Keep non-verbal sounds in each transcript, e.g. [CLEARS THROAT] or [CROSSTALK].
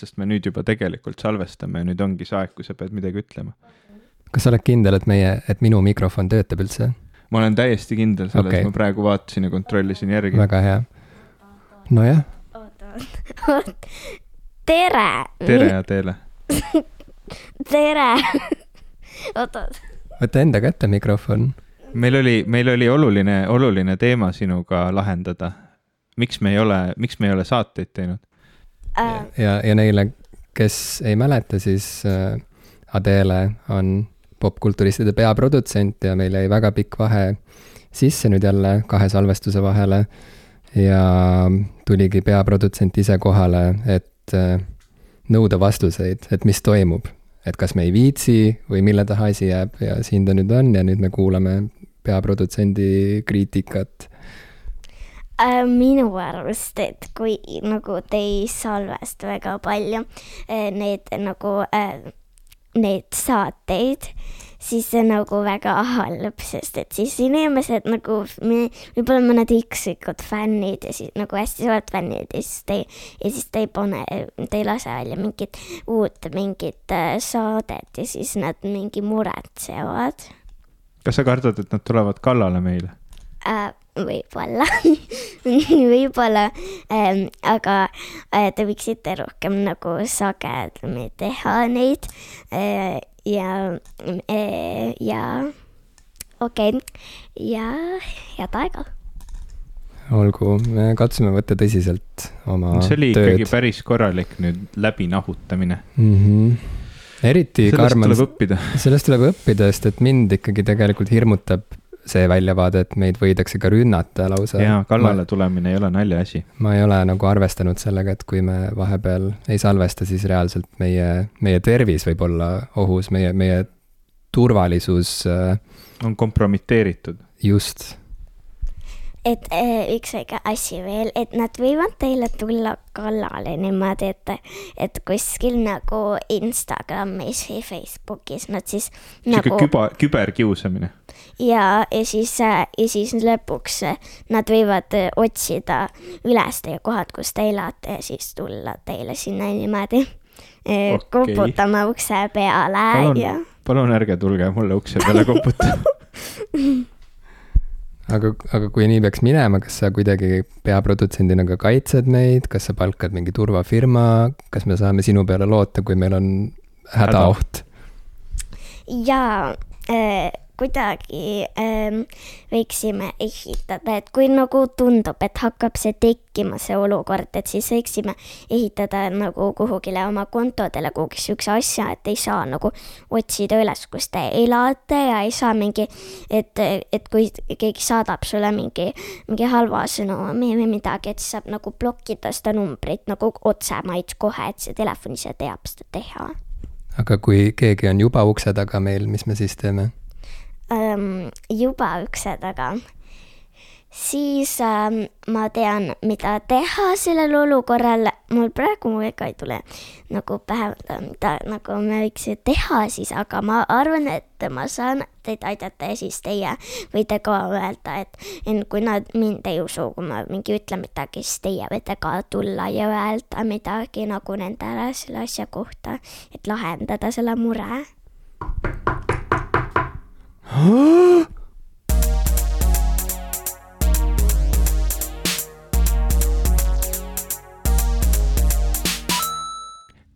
sest me nüüd juba tegelikult salvestame ja nüüd ongi see aeg, kui sa pead midagi ütlema. kas sa oled kindel, et meie, et minu mikrofon töötab üldse? ma olen täiesti kindel selles okay., ma praegu vaatasin ja kontrollisin järgi. väga hea. nojah. tere. tere ja teele tere oota. võta enda kätte mikrofon. meil oli, meil oli oluline, oluline teema sinuga lahendada. miks me ei ole, miks me ei ole saateid teinud äh.? ja, ja neile, kes ei mäleta, siis äh, Adele on popkulturistide peaprodutsent ja meil jäi väga pikk vahe sisse nüüd jälle kahe salvestuse vahele. ja tuligi peaprodutsent ise kohale, et äh, nõuda vastuseid, et mis toimub et kas me ei viitsi või mille taha asi jääb ja siin ta nüüd on ja nüüd me kuulame peaprodutsendi kriitikat minu arust, et kui nagu te ei salvesta väga palju äh, need nagu äh, neid saateid, siis see nagu väga halb, sest et siis inimesed nagu, võib-olla mõned üksikud fännid ja siis nagu hästi suured fännid ja siis te, ja siis te ei pane, te ei lase välja mingit uut mingit äh, saadet ja siis nad mingi muretsevad. kas sa kardad, et nad tulevad kallale meile äh,? võib-olla [LAUGHS] võib-olla ähm,, aga äh, te võiksite rohkem nagu sagedamini teha neid äh, ja äh,, ja okei okay. ja head aega. olgu, me katsume võtta tõsiselt oma see oli tööd. ikkagi päris korralik nüüd läbinahutamine mm. -hmm eriti sellest karm on. sellest tuleb õppida. sellest tuleb õppida, sest et mind ikkagi tegelikult hirmutab see väljavaade, et meid võidakse ka rünnata lausa. jaa, kallale tulemine ei ole naljaasi. ma ei ole nagu arvestanud sellega, et kui me vahepeal ei salvesta, siis reaalselt meie, meie tervis võib olla ohus, meie, meie turvalisus. Äh, on kompromiteeritud. just et äh, üks väike asi veel, et nad võivad teile tulla kallale niimoodi, et, et kuskil nagu Instagramis või Facebookis nad siis. sihuke nagu... küba, küberkiusamine. Ja, ja siis, ja siis lõpuks nad võivad otsida üles teie kohad, kus te elate ja siis tulla teile sinna niimoodi äh, okay. koputama ukse peale palun, ja. palun ärge tulge mulle ukse peale koputama [LAUGHS] aga, aga kui nii peaks minema, kas sa kuidagi peaprodutsendina ka kaitsed meid, kas sa palkad mingi turvafirma, kas me saame sinu peale loota, kui meil on hädaoht? jaa äh,, kuidagi ähm, võiksime ehitada, et kui nagu tundub, et hakkab see tekkima, see olukord, et siis võiksime ehitada nagu kuhugile oma kontodele kuhugi siukse asja, et ei saa nagu otsida üles, kus te elate ja ei saa mingi, et, et kui keegi saadab sulle mingi, mingi halva sõnumi või midagi, et siis saab nagu blokkida seda numbrit nagu otsemaid kohe, et see telefon ise teab seda teha aga kui keegi on juba ukse taga meil, mis me siis teeme? Ähm, juba ukse taga, siis ähm, ma tean, mida teha sellel olukorral. mul praegu ega ei tule nagu pähe, mida nagu me võiks teha siis, aga ma arvan, et ma saan teid aidata ja siis teie võite ka öelda, et enne kui nad mind ei usu, kui ma mingi ütlen midagi, siis teie võite ka tulla ja öelda midagi nagu nendele selle asja kohta, et lahendada selle mure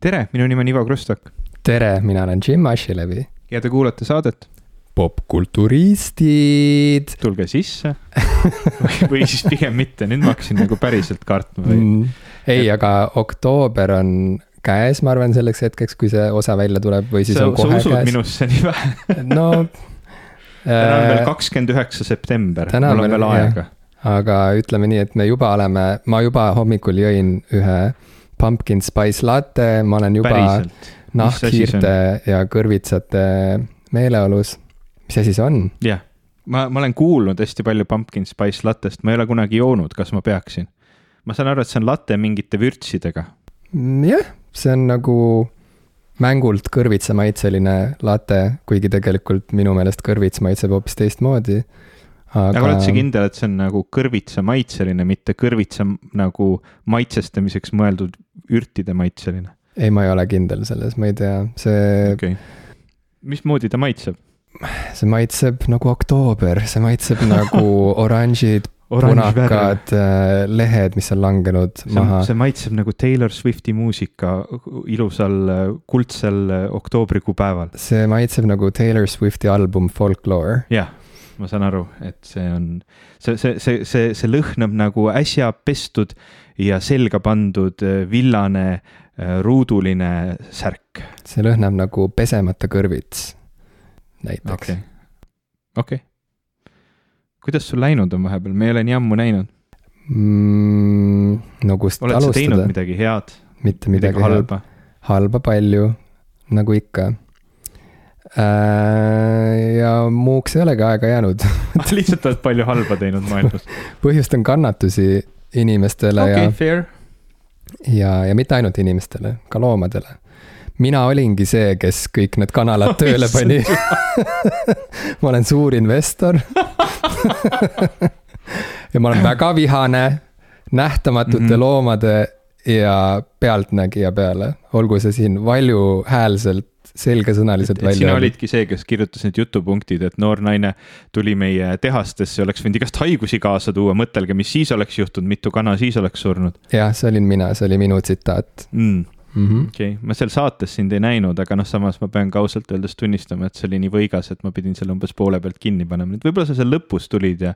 tere, minu nimi on Ivo Krustok. tere, mina olen Jim Ashilevi. ja te kuulate saadet popkulturistid. tulge sisse [LAUGHS] või siis pigem mitte, nüüd ma hakkasin nagu päriselt kartma või mm.? ei, aga oktoober on käes, ma arvan, selleks hetkeks, kui see osa välja tuleb või siis sa, on kohe käes. sa usud minusse nii vähe no [LAUGHS] täna on veel äh, kakskümmend üheksa september, mul on veel aega. aga ütleme nii, et me juba oleme, ma juba hommikul jõin ühe pumpkin spice latte, ma olen juba nahkhiirte ja kõrvitsate meeleolus. mis asi see on? jah, ma, ma olen kuulnud hästi palju pumpkin spice lattest, ma ei ole kunagi joonud, kas ma peaksin? ma saan aru, et see on latte mingite vürtsidega. jah, see on nagu mängult kõrvitsamaitseline latte, kuigi tegelikult minu meelest kõrvits maitseb hoopis teistmoodi. aga, oled sa kindel, et see on nagu kõrvitsamaitseline, mitte kõrvitsa nagu maitsestamiseks mõeldud ürtide maitseline? ei, ma ei ole kindel selles, ma ei tea, see okay.. mismoodi ta maitseb? see maitseb nagu oktoober, see maitseb nagu [LAUGHS] oranžid. punakad, lehed, mis on langenud see, maha. see maitseb nagu Taylor Swifti muusika ilusal äh, kuldsel äh, oktoobrikuu päeval. see maitseb nagu Taylor Swifti album Folklore. jah, ma saan aru, et see on, see, see, see, see, see lõhnab nagu äsja pestud ja selga pandud äh, villane äh, ruuduline särk. see lõhnab nagu pesemata kõrvits, näiteks okei, okei. Kuidas sul läinud on vahepeal, me ei ole nii ammu näinud. mm,. no kust oled sa teinud alustada, midagi head, mitte midagi midagi halba, halba? palju, nagu ikka. ja muuks ei olegi aega jäänud, [LAUGHS] lihtsalt oled palju halba teinud maailmas. [LAUGHS] põhjustan kannatusi inimestele okay. okay,, fair. ja, ja, ja mitte ainult inimestele, ka loomadele. mina olingi see, kes kõik need kanalad [LAUGHS] tööle pani. ma olen suur investor. Ja ma olen väga vihane nähtamatute mm. -hmm. loomade ja pealtnägija peale, olgu see siin valjuhäälselt, selgesõnaliselt välja sina olidki see, kes kirjutas need jutupunktid, et noor naine tuli meie tehastesse, oleks võinud igast haigusi kaasa tuua, mõtelge, mis siis oleks juhtunud, mitu kana siis oleks surnud jah, see olin mina, see oli minu tsitaat mm.. mm. -hmm. okei okay., ma seal saates sind ei näinud, aga noh, samas ma pean ka ausalt öeldes tunnistama, et see oli nii võigas, et ma pidin selle umbes poole pealt kinni panema, et võib-olla sa seal lõpus tulid ja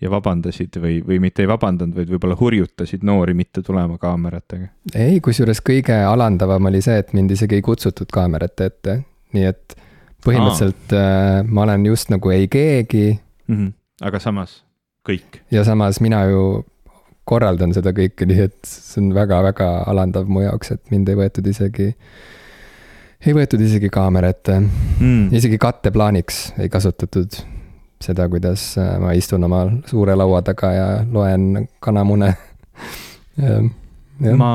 ja vabandasid või, või mitte ei vabandanud, vaid võib-olla hurjutasid noori mitte tulema kaameratega. ei, kusjuures kõige alandavam oli see, et mind isegi ei kutsutud kaamerate ette, nii et põhimõtteliselt äh, ma olen just nagu ei keegi Mm -hmm. aga samas kõik. ja samas mina ju korraldan seda kõike, nii et see on väga-väga alandav mu jaoks, et mind ei võetud isegi, ei võetud isegi kaamera ette, Mm. isegi katteplaaniks ei kasutatud seda, kuidas äh, ma istun oma suure laua taga ja loen kanamune. [LAUGHS] ma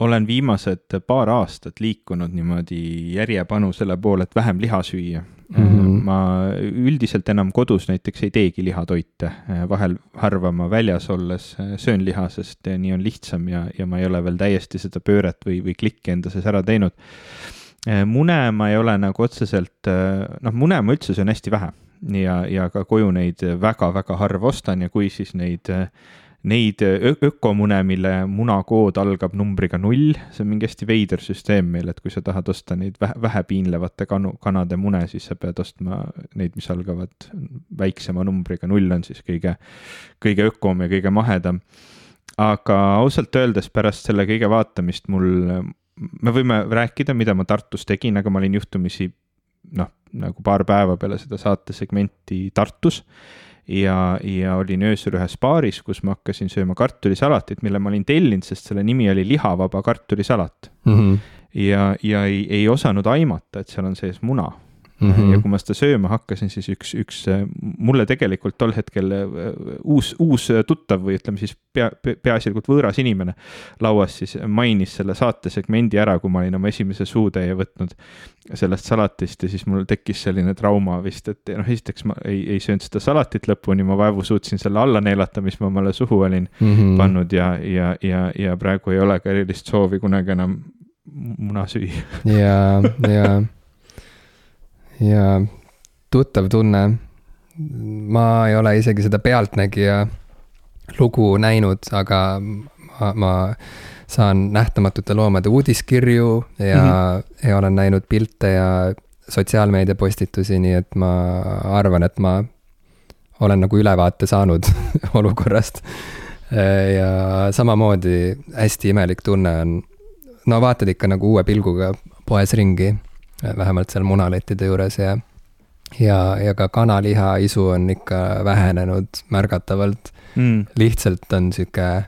olen viimased paar aastat liikunud niimoodi järjepanu selle poole, et vähem liha süüa mm. -hmm. ma üldiselt enam kodus näiteks ei teegi lihatoite, vahel harva ma väljas olles söön liha, sest nii on lihtsam ja, ja ma ei ole veel täiesti seda pööret või, või klikki enda sees ära teinud. mune ma ei ole nagu otseselt, noh, mune ma üldse söön hästi vähe ja, ja ka koju neid väga-väga harva ostan ja kui siis neid neid ökomune, mille munakood algab numbriga null, see on mingi hästi veider süsteem meil, et kui sa tahad osta neid vähe, vähepiinlevate kanu, kanade mune, siis sa pead ostma neid, mis algavad väiksema numbriga, null on siis kõige, kõige ökom ja kõige mahedam. aga ausalt öeldes pärast selle kõige vaatamist mul, me võime rääkida, mida ma Tartus tegin, aga ma olin juhtumisi noh, nagu paar päeva peale seda saatesegmenti Tartus ja, ja olin öösel ühes baaris, kus ma hakkasin sööma kartulisalatit, mille ma olin tellinud, sest selle nimi oli lihavaba kartulisalat. Mhm. ja, ja ei, ei osanud aimata, et seal on sees muna mm. -hmm. ja kui ma seda sööma hakkasin, siis üks, üks äh, mulle tegelikult tol hetkel äh, uus, uus tuttav või ütleme siis pea, peaasjalikult võõras inimene lauas siis mainis selle saatesegmendi ära, kui ma olin oma esimese suutäie võtnud sellest salatist ja siis mul tekkis selline trauma vist, et noh, esiteks ma ei, ei söönud seda salatit lõpuni, ma vaevu suutsin selle alla neelata, mis ma omale suhu olin Mhm. pannud ja, ja, ja, ja praegu ei ole ka erilist soovi kunagi enam muna süüa. ja, ja, ja tuttav tunne. ma ei ole isegi seda Pealtnägija lugu näinud, aga ma, ma saan Nähtamatute Loomade uudiskirju ja mm, -hmm. ja olen näinud pilte ja sotsiaalmeedia postitusi, nii et ma arvan, et ma olen nagu ülevaate saanud [LAUGHS] olukorrast. ja samamoodi hästi imelik tunne on no vaatad ikka nagu uue pilguga poes ringi, vähemalt seal munalettide juures ja ja, ja ka kanaliha isu on ikka vähenenud märgatavalt, Mm. lihtsalt on sihuke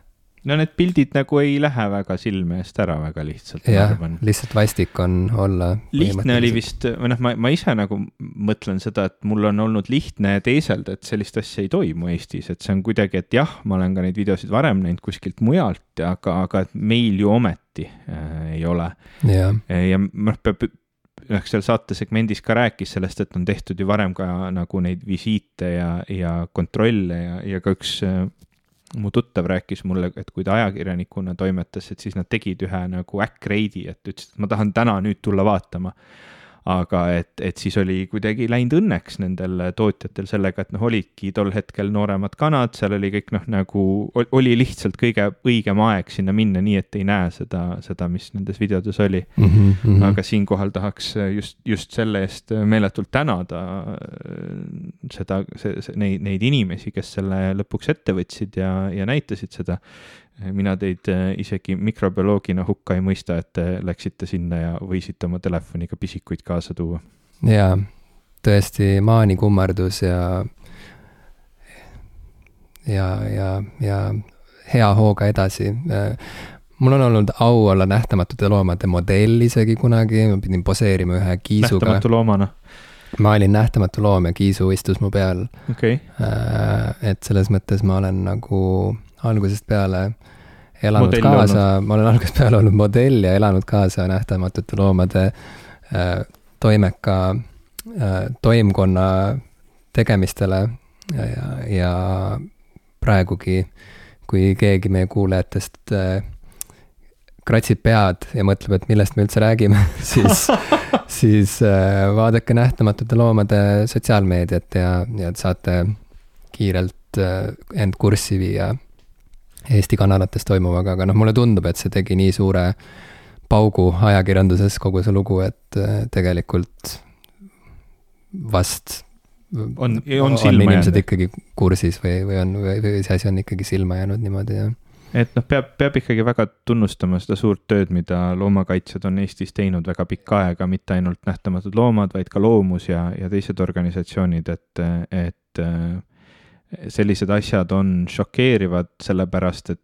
no need pildid nagu ei lähe väga silme eest ära väga lihtsalt, jah lihtsalt vastik on olla. lihtne oli. vist, või noh, ma, ma ise nagu mõtlen seda, et mul on olnud lihtne teeselda, et sellist asja ei toimu Eestis, et see on kuidagi, et jah, ma olen ka neid videosid varem näinud kuskilt mujalt, aga, aga et meil ju ometi äh, ei ole. jah, ja noh, peab, noh, seal saatesegmendis ka rääkis sellest, et on tehtud ju varem ka nagu neid visiite ja, ja kontrolle ja, ja ka üks, mu tuttav rääkis mulle, et kui ta ajakirjanikuna toimetas, et siis nad tegid ühe nagu äkk-reidi, et ütlesid, et ma tahan täna nüüd tulla vaatama aga et, et siis oli kuidagi läinud õnneks nendel tootjatel sellega, et noh, olidki tol hetkel nooremad kanad, seal oli kõik noh, nagu oli lihtsalt kõige õigem aeg sinna minna, nii et ei näe seda, seda, mis nendes videodes oli mm. -hmm. aga siinkohal tahaks just, just selle eest meeletult tänada äh, seda, see, see, neid, neid inimesi, kes selle lõpuks ette võtsid ja, ja näitasid seda mina teid äh, isegi mikrobioloogina hukka ei mõista, et te läksite sinna ja võisite oma telefoniga pisikuid kaasa tuua. jaa, tõesti maanikummardus ja, ja, ja, ja hea hooga edasi. mul on olnud au olla Nähtamatute Loomade modell isegi kunagi, ma pidin poseerima ühe kiisuga. nähtamatu loomana? ma olin nähtamatu loom ja kiisu istus mu peal okay.. Äh, et selles mõttes ma olen nagu algusest peale elanud modell kaasa, ma olen algusest peale olnud modell ja elanud kaasa nähtamatute loomade äh, toimeka äh, toimkonna tegemistele. Ja, ja, ja praegugi, kui keegi meie kuulajatest äh, kratsib pead ja mõtleb, et millest me üldse räägime [LAUGHS] siis [LAUGHS] siis äh, vaadake Nähtamatute Loomade sotsiaalmeediat ja, ja saate kiirelt äh, end kurssi viia Eesti kanalates toimuvaga, aga noh, mulle tundub, et see tegi nii suure paugu ajakirjanduses, kogu see lugu, et äh, tegelikult vast on, on, on inimesed jäänud. ikkagi kursis või, või on, või see asi on ikkagi silma jäänud niimoodi, jah et noh, peab, peab ikkagi väga tunnustama seda suurt tööd, mida loomakaitsjad on Eestis teinud väga pikka aega, mitte ainult Nähtamatud Loomad, vaid ka Loomus ja, ja teised organisatsioonid, et, et äh, sellised asjad on šokeerivad, sellepärast et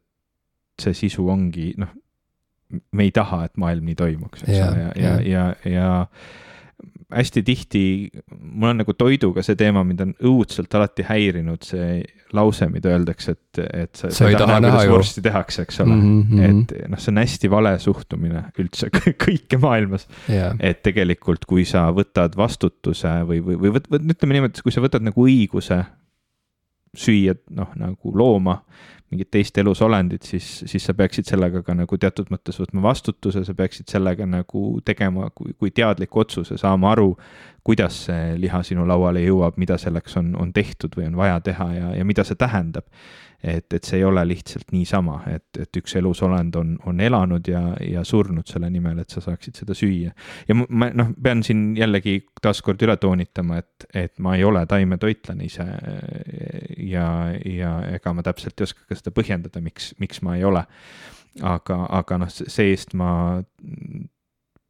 see sisu ongi, noh, me ei taha, et maailm nii toimuks, eks ole, ja, ja, ja, ja, ja hästi tihti mul on nagu toiduga see teema, mind on õudselt alati häirinud, see lause, mida öeldakse, et, et sa, sa ei taha näha ju. vorsti tehakse, eks ole mm. -hmm. et noh, see on hästi vale suhtumine üldse kõike maailmas yeah.. et tegelikult, kui sa võtad vastutuse või, või, või võt, ütleme niimoodi, et kui sa võtad nagu õiguse süüa noh, nagu looma, mingit teist elusolendit, siis, siis sa peaksid sellega ka nagu teatud mõttes võtma vastutuse, sa peaksid sellega nagu tegema kui, kui teadliku otsuse, saama aru, kuidas see liha sinu lauale jõuab, mida selleks on, on tehtud või on vaja teha ja, ja mida see tähendab et, et see ei ole lihtsalt niisama, et, et üks elusolend on, on elanud ja, ja surnud selle nimel, et sa saaksid seda süüa. ja ma noh, pean siin jällegi taaskord üle toonitama, et, et ma ei ole taimetoitlane ise. ja, ja ega ma täpselt ei oska ka seda põhjendada, miks, miks ma ei ole. aga, aga noh, see-eest ma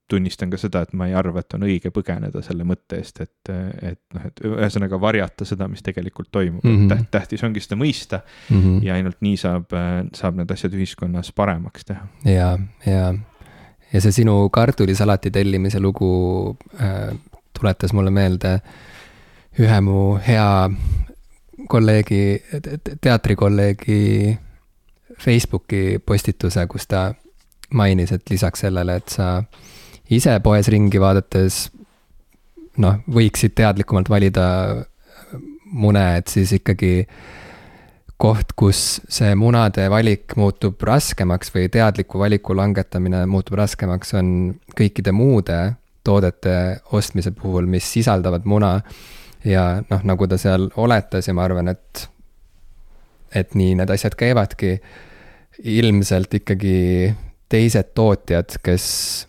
tunnistan ka seda, et ma ei arva, et on õige põgeneda selle mõtte eest, et, et noh, et ühesõnaga varjata seda, mis tegelikult toimub mm, -hmm. et tähtis ongi seda mõista mm -hmm. ja ainult nii saab, saab need asjad ühiskonnas paremaks teha. ja, ja, ja see sinu kartulisalati tellimise lugu äh, tuletas mulle meelde ühe mu hea kolleegi, teatrikolleegi Facebooki postituse, kus ta mainis, et lisaks sellele, et sa ise poes ringi vaadates noh, võiksid teadlikumalt valida mune, et siis ikkagi koht, kus see munade valik muutub raskemaks või teadliku valiku langetamine muutub raskemaks, on kõikide muude toodete ostmise puhul, mis sisaldavad muna. ja noh, nagu ta seal oletas ja ma arvan, et, et nii need asjad käivadki, ilmselt ikkagi teised tootjad, kes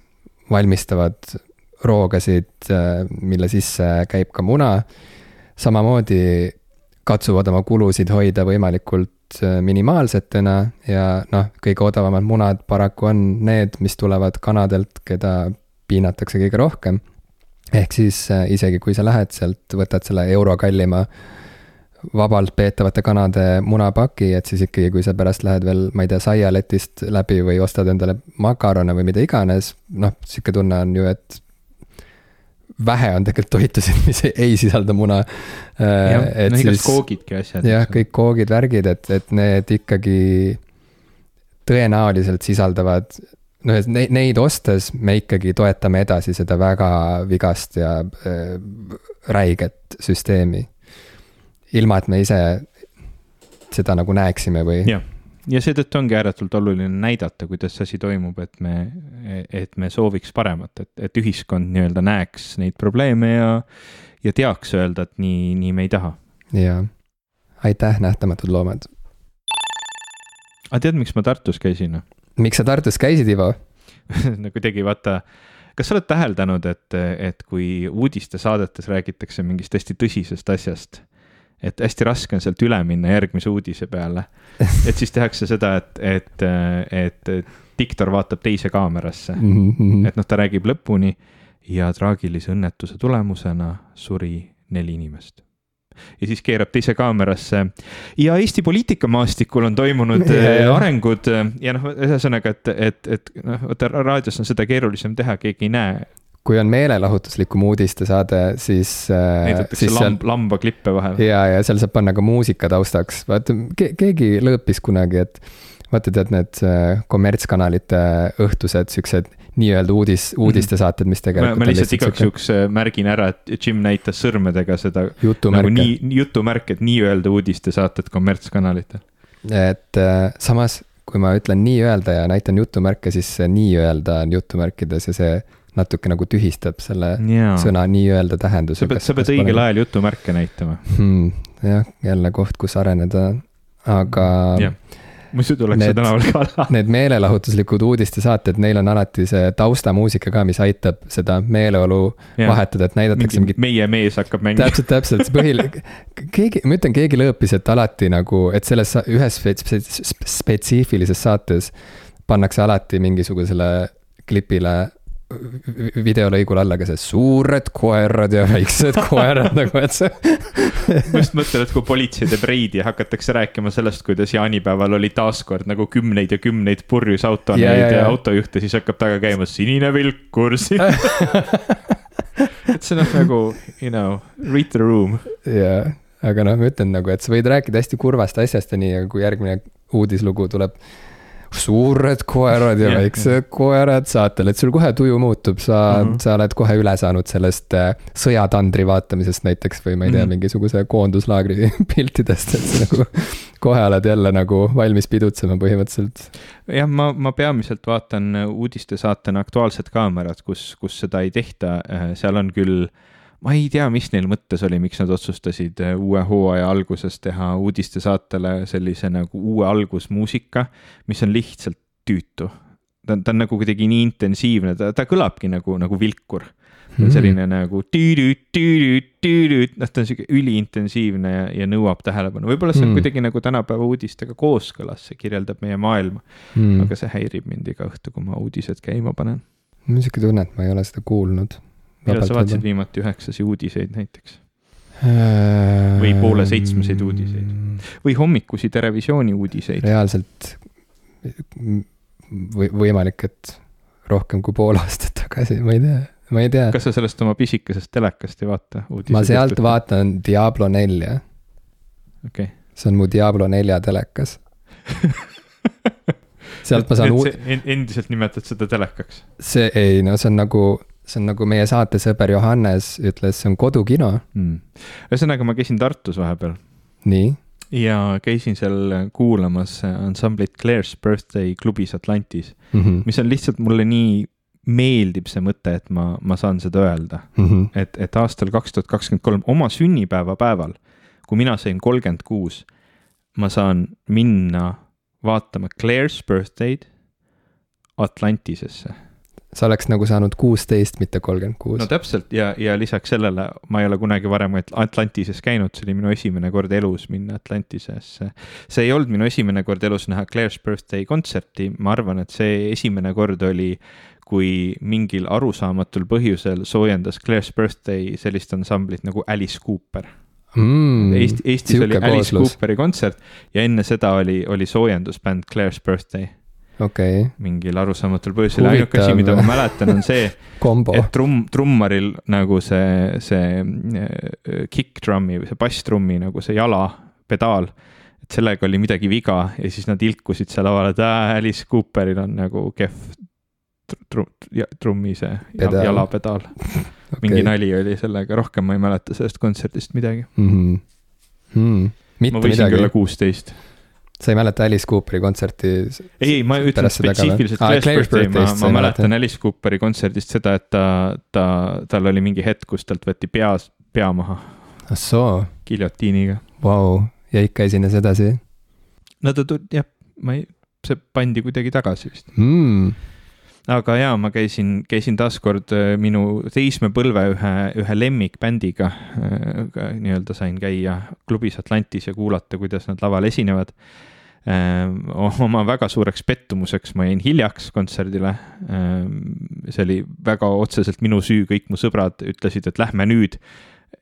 valmistavad roogasid, äh, mille sisse käib ka muna. samamoodi katsuvad oma kulusid hoida võimalikult äh, minimaalsetena ja noh, kõige odavamad munad paraku on need, mis tulevad kanadelt, keda piinatakse kõige rohkem. ehk siis äh, isegi kui sa lähed sealt, võtad selle euro kallima vabalt peetavate kanade munapaki, et siis ikkagi, kui sa pärast lähed veel, ma ei tea, saialetist läbi või ostad endale makarone või mida iganes, noh, sihuke tunne on ju, et vähe on tegelikult toitusid, [LAUGHS] mis ei, sisalda muna. jah, no igast koogidki asjad. jah, kõik koogid, värgid, et, et need ikkagi tõenäoliselt sisaldavad noh, et neid, neid ostes me ikkagi toetame edasi seda väga vigast ja äh, räiget süsteemi ilma et me ise seda nagu näeksime või? jah, ja seetõttu ongi ääretult oluline näidata, kuidas see asi toimub, et me, et me sooviks paremat, et, et ühiskond nii-öelda näeks neid probleeme ja, ja teaks öelda, et nii, nii me ei taha. jaa, aitäh, Nähtamatud Loomad. aga tead, miks ma Tartus käisin? miks sa Tartus käisid, Ivo [LAUGHS] no kuidagi vaata kas sa oled täheldanud, et, et kui uudistesaadetes räägitakse mingist hästi tõsisest asjast, et hästi raske on sealt üle minna järgmise uudise peale. et siis tehakse seda, et, et, et diktor vaatab teise kaamerasse mm, -hmm. et noh, ta räägib lõpuni ja traagilise õnnetuse tulemusena suri neli inimest ja siis keerab teise kaamerasse. ja Eesti poliitikamaastikul on toimunud yeah. arengud ja noh, ühesõnaga, et, et, et noh, vaata raadios on seda keerulisem teha, keegi ei näe kui on meelelahutuslikum uudistesaade, siis. Äh, näidatakse siis lamb, lambaklippe vahel. ja, ja seal saab panna ka muusika taustaks, vaata ke, keegi lõõpis kunagi, et vaata, tead need äh, kommertskanalite õhtused siuksed nii-öelda uudis, mhm. uudistesaated, mis tegelikult. ma lihtsalt igaks juhuks äh, märgin ära, et Jim näitas sõrmedega seda. nagu nii, jutumärke, et nii-öelda uudistesaated kommertskanalitel. et samas, kui ma ütlen nii-öelda ja näitan jutumärke, siis see nii-öelda on jutumärkides ja see natuke nagu tühistab selle ja. sõna nii-öelda tähenduse. sa pead, sa pead õigel ajal jutumärke näitama hmm,. jah, jälle koht, kus areneda, aga. muidu tuleks see tänaval ka. Need meelelahutuslikud uudistesaated, neil on alati see taustamuusika ka, mis aitab seda meeleolu ja. vahetada, et näidatakse mingit. meie mees hakkab mängima. täpselt, täpselt, see põhiline, keegi, ma ütlen, keegi lõõpis, et alati nagu, et selles ühes spetsiifilises saates pannakse alati mingisugusele klipile videolõigul alla ka see suured koerad ja väiksed koerad nagu, et see ma just mõtlen, et kui politsei teeb reidi ja hakatakse rääkima sellest, kuidas jaanipäeval oli taaskord nagu kümneid ja kümneid purjus autoneid ja, ja, ja. ja autojuhte, siis hakkab taga käima sinine vilkur [LAUGHS] siin et see on nagu, you know, read the room. jaa, aga noh, ma ütlen nagu, et sa võid rääkida hästi kurvast asjast ja nii, aga kui järgmine uudislugu tuleb suured koerad ja väiksed koerad saatel, et sul kohe tuju muutub, sa mm, -hmm. sa oled kohe üle saanud sellest äh, sõjatandri vaatamisest näiteks või ma ei tea mm, -hmm. mingisuguse koonduslaagri [LAUGHS] piltidest, et sa nagu kohe oled jälle nagu valmis pidutsema põhimõtteliselt. jah, ma, ma peamiselt vaatan uudistesaatena Aktuaalset Kaamerat, kus, kus seda ei tehta, äh, seal on küll äh, ma ei tea, mis neil mõttes oli, miks nad otsustasid äh, uue hooaja alguses teha uudistesaatele sellise nagu uue algusmuusika, mis on lihtsalt tüütu. ta on, ta on nagu kuidagi nii intensiivne, ta, ta kõlabki nagu, nagu vilkur mm. -hmm. selline nagu tüüdüüt, tüüdüüt, tüüdüüt, noh, ta on sihuke üliintensiivne ja, ja nõuab tähelepanu, võib-olla see on mm. kuidagi nagu tänapäeva uudistega kooskõlas, see kirjeldab meie maailma mm.. aga see häirib mind iga õhtu, kui ma uudised käima panen. mul on sihuke tunne, et ma ei ole seda kuulnud millal sa vaatasid viimati üheksasi uudiseid näiteks? Äh, või poole seitsmeseid uudiseid või hommikusi Terevisiooni uudiseid? reaalselt või võimalik, et rohkem kui pool aastat tagasi, ma ei tea, ma ei tea. kas sa sellest oma pisikesest telekast ei vaata? ma sealt tehtud? vaatan Diablo nelja. okei okay.. see on mu Diablo nelja telekas [LAUGHS] sealt ma saan uud-. endiselt nimetad seda telekaks? see ei, no see on nagu see on nagu meie saatesõber Johannes ütles, see on kodukino mm.. ühesõnaga, ma käisin Tartus vahepeal. nii? ja käisin seal kuulamas ansamblit Claire's Birthday klubis Atlantis mm, -hmm. mis on lihtsalt mulle nii meeldib see mõte, et ma, ma saan seda öelda mm. -hmm. et, et aastal kaks tuhat kakskümmend kolm, oma sünnipäeva päeval, kui mina sain kolmkümmend kuus, ma saan minna vaatama Claire's Birthday'd Atlantisesse sa oleks nagu saanud kuusteist, mitte kolmkümmend kuus. no täpselt ja, ja lisaks sellele ma ei ole kunagi varem Atlantises käinud, see oli minu esimene kord elus minna Atlantisesse. see ei olnud minu esimene kord elus näha Claire's birthday kontserti, ma arvan, et see esimene kord oli, kui mingil arusaamatul põhjusel soojendas Claire's birthday sellist ansamblit nagu Alice Cooper mm,. Eesti, Eestis oli Alice kooslus. Cooperi kontsert ja enne seda oli, oli soojendusbänd Claire's birthday okay.. mingil arusaamatul põhjusel, ainuke asi, mida ma mäletan, on see et trumm, trummaril nagu see, see äh, kick drum'i või see basstrummi nagu see jala, pedaal, et sellega oli midagi viga ja siis nad ilkusid seal laval, et äh, Alice Cooperil on nagu kehv trum-, trummi see Pedal. jalapedaal [LAUGHS] okay.. mingi nali oli sellega, rohkem ma ei mäleta sellest kontserdist midagi mm. -hmm. Hmm mitte ma võisin midagi küll, kuusteist. Sa ei mäleta Alice Cooperi kontserti? ei, ma ütlen spetsiifiliselt Aa, Claire's Birthday, ma, ma mäletan mäleta. Alice Cooperi kontserdist seda, et ta, ta, tal oli mingi hetk, kus talt võeti pea, pea maha ah soo, giljotiiniga. vau, ja ikka esines edasi no ta tuli, jah, ma ei, see pandi kuidagi tagasi vist. mm.. aga jaa, ma käisin, käisin taaskord äh, minu teismepõlve ühe, ühe lemmikbändiga. nii-öelda sain käia klubis Atlantis ja kuulata, kuidas nad laval esinevad. [LAUGHS] oma väga suureks pettumuseks ma jäin hiljaks kontserdile. see oli väga otseselt minu süü, kõik mu sõbrad ütlesid, et lähme nüüd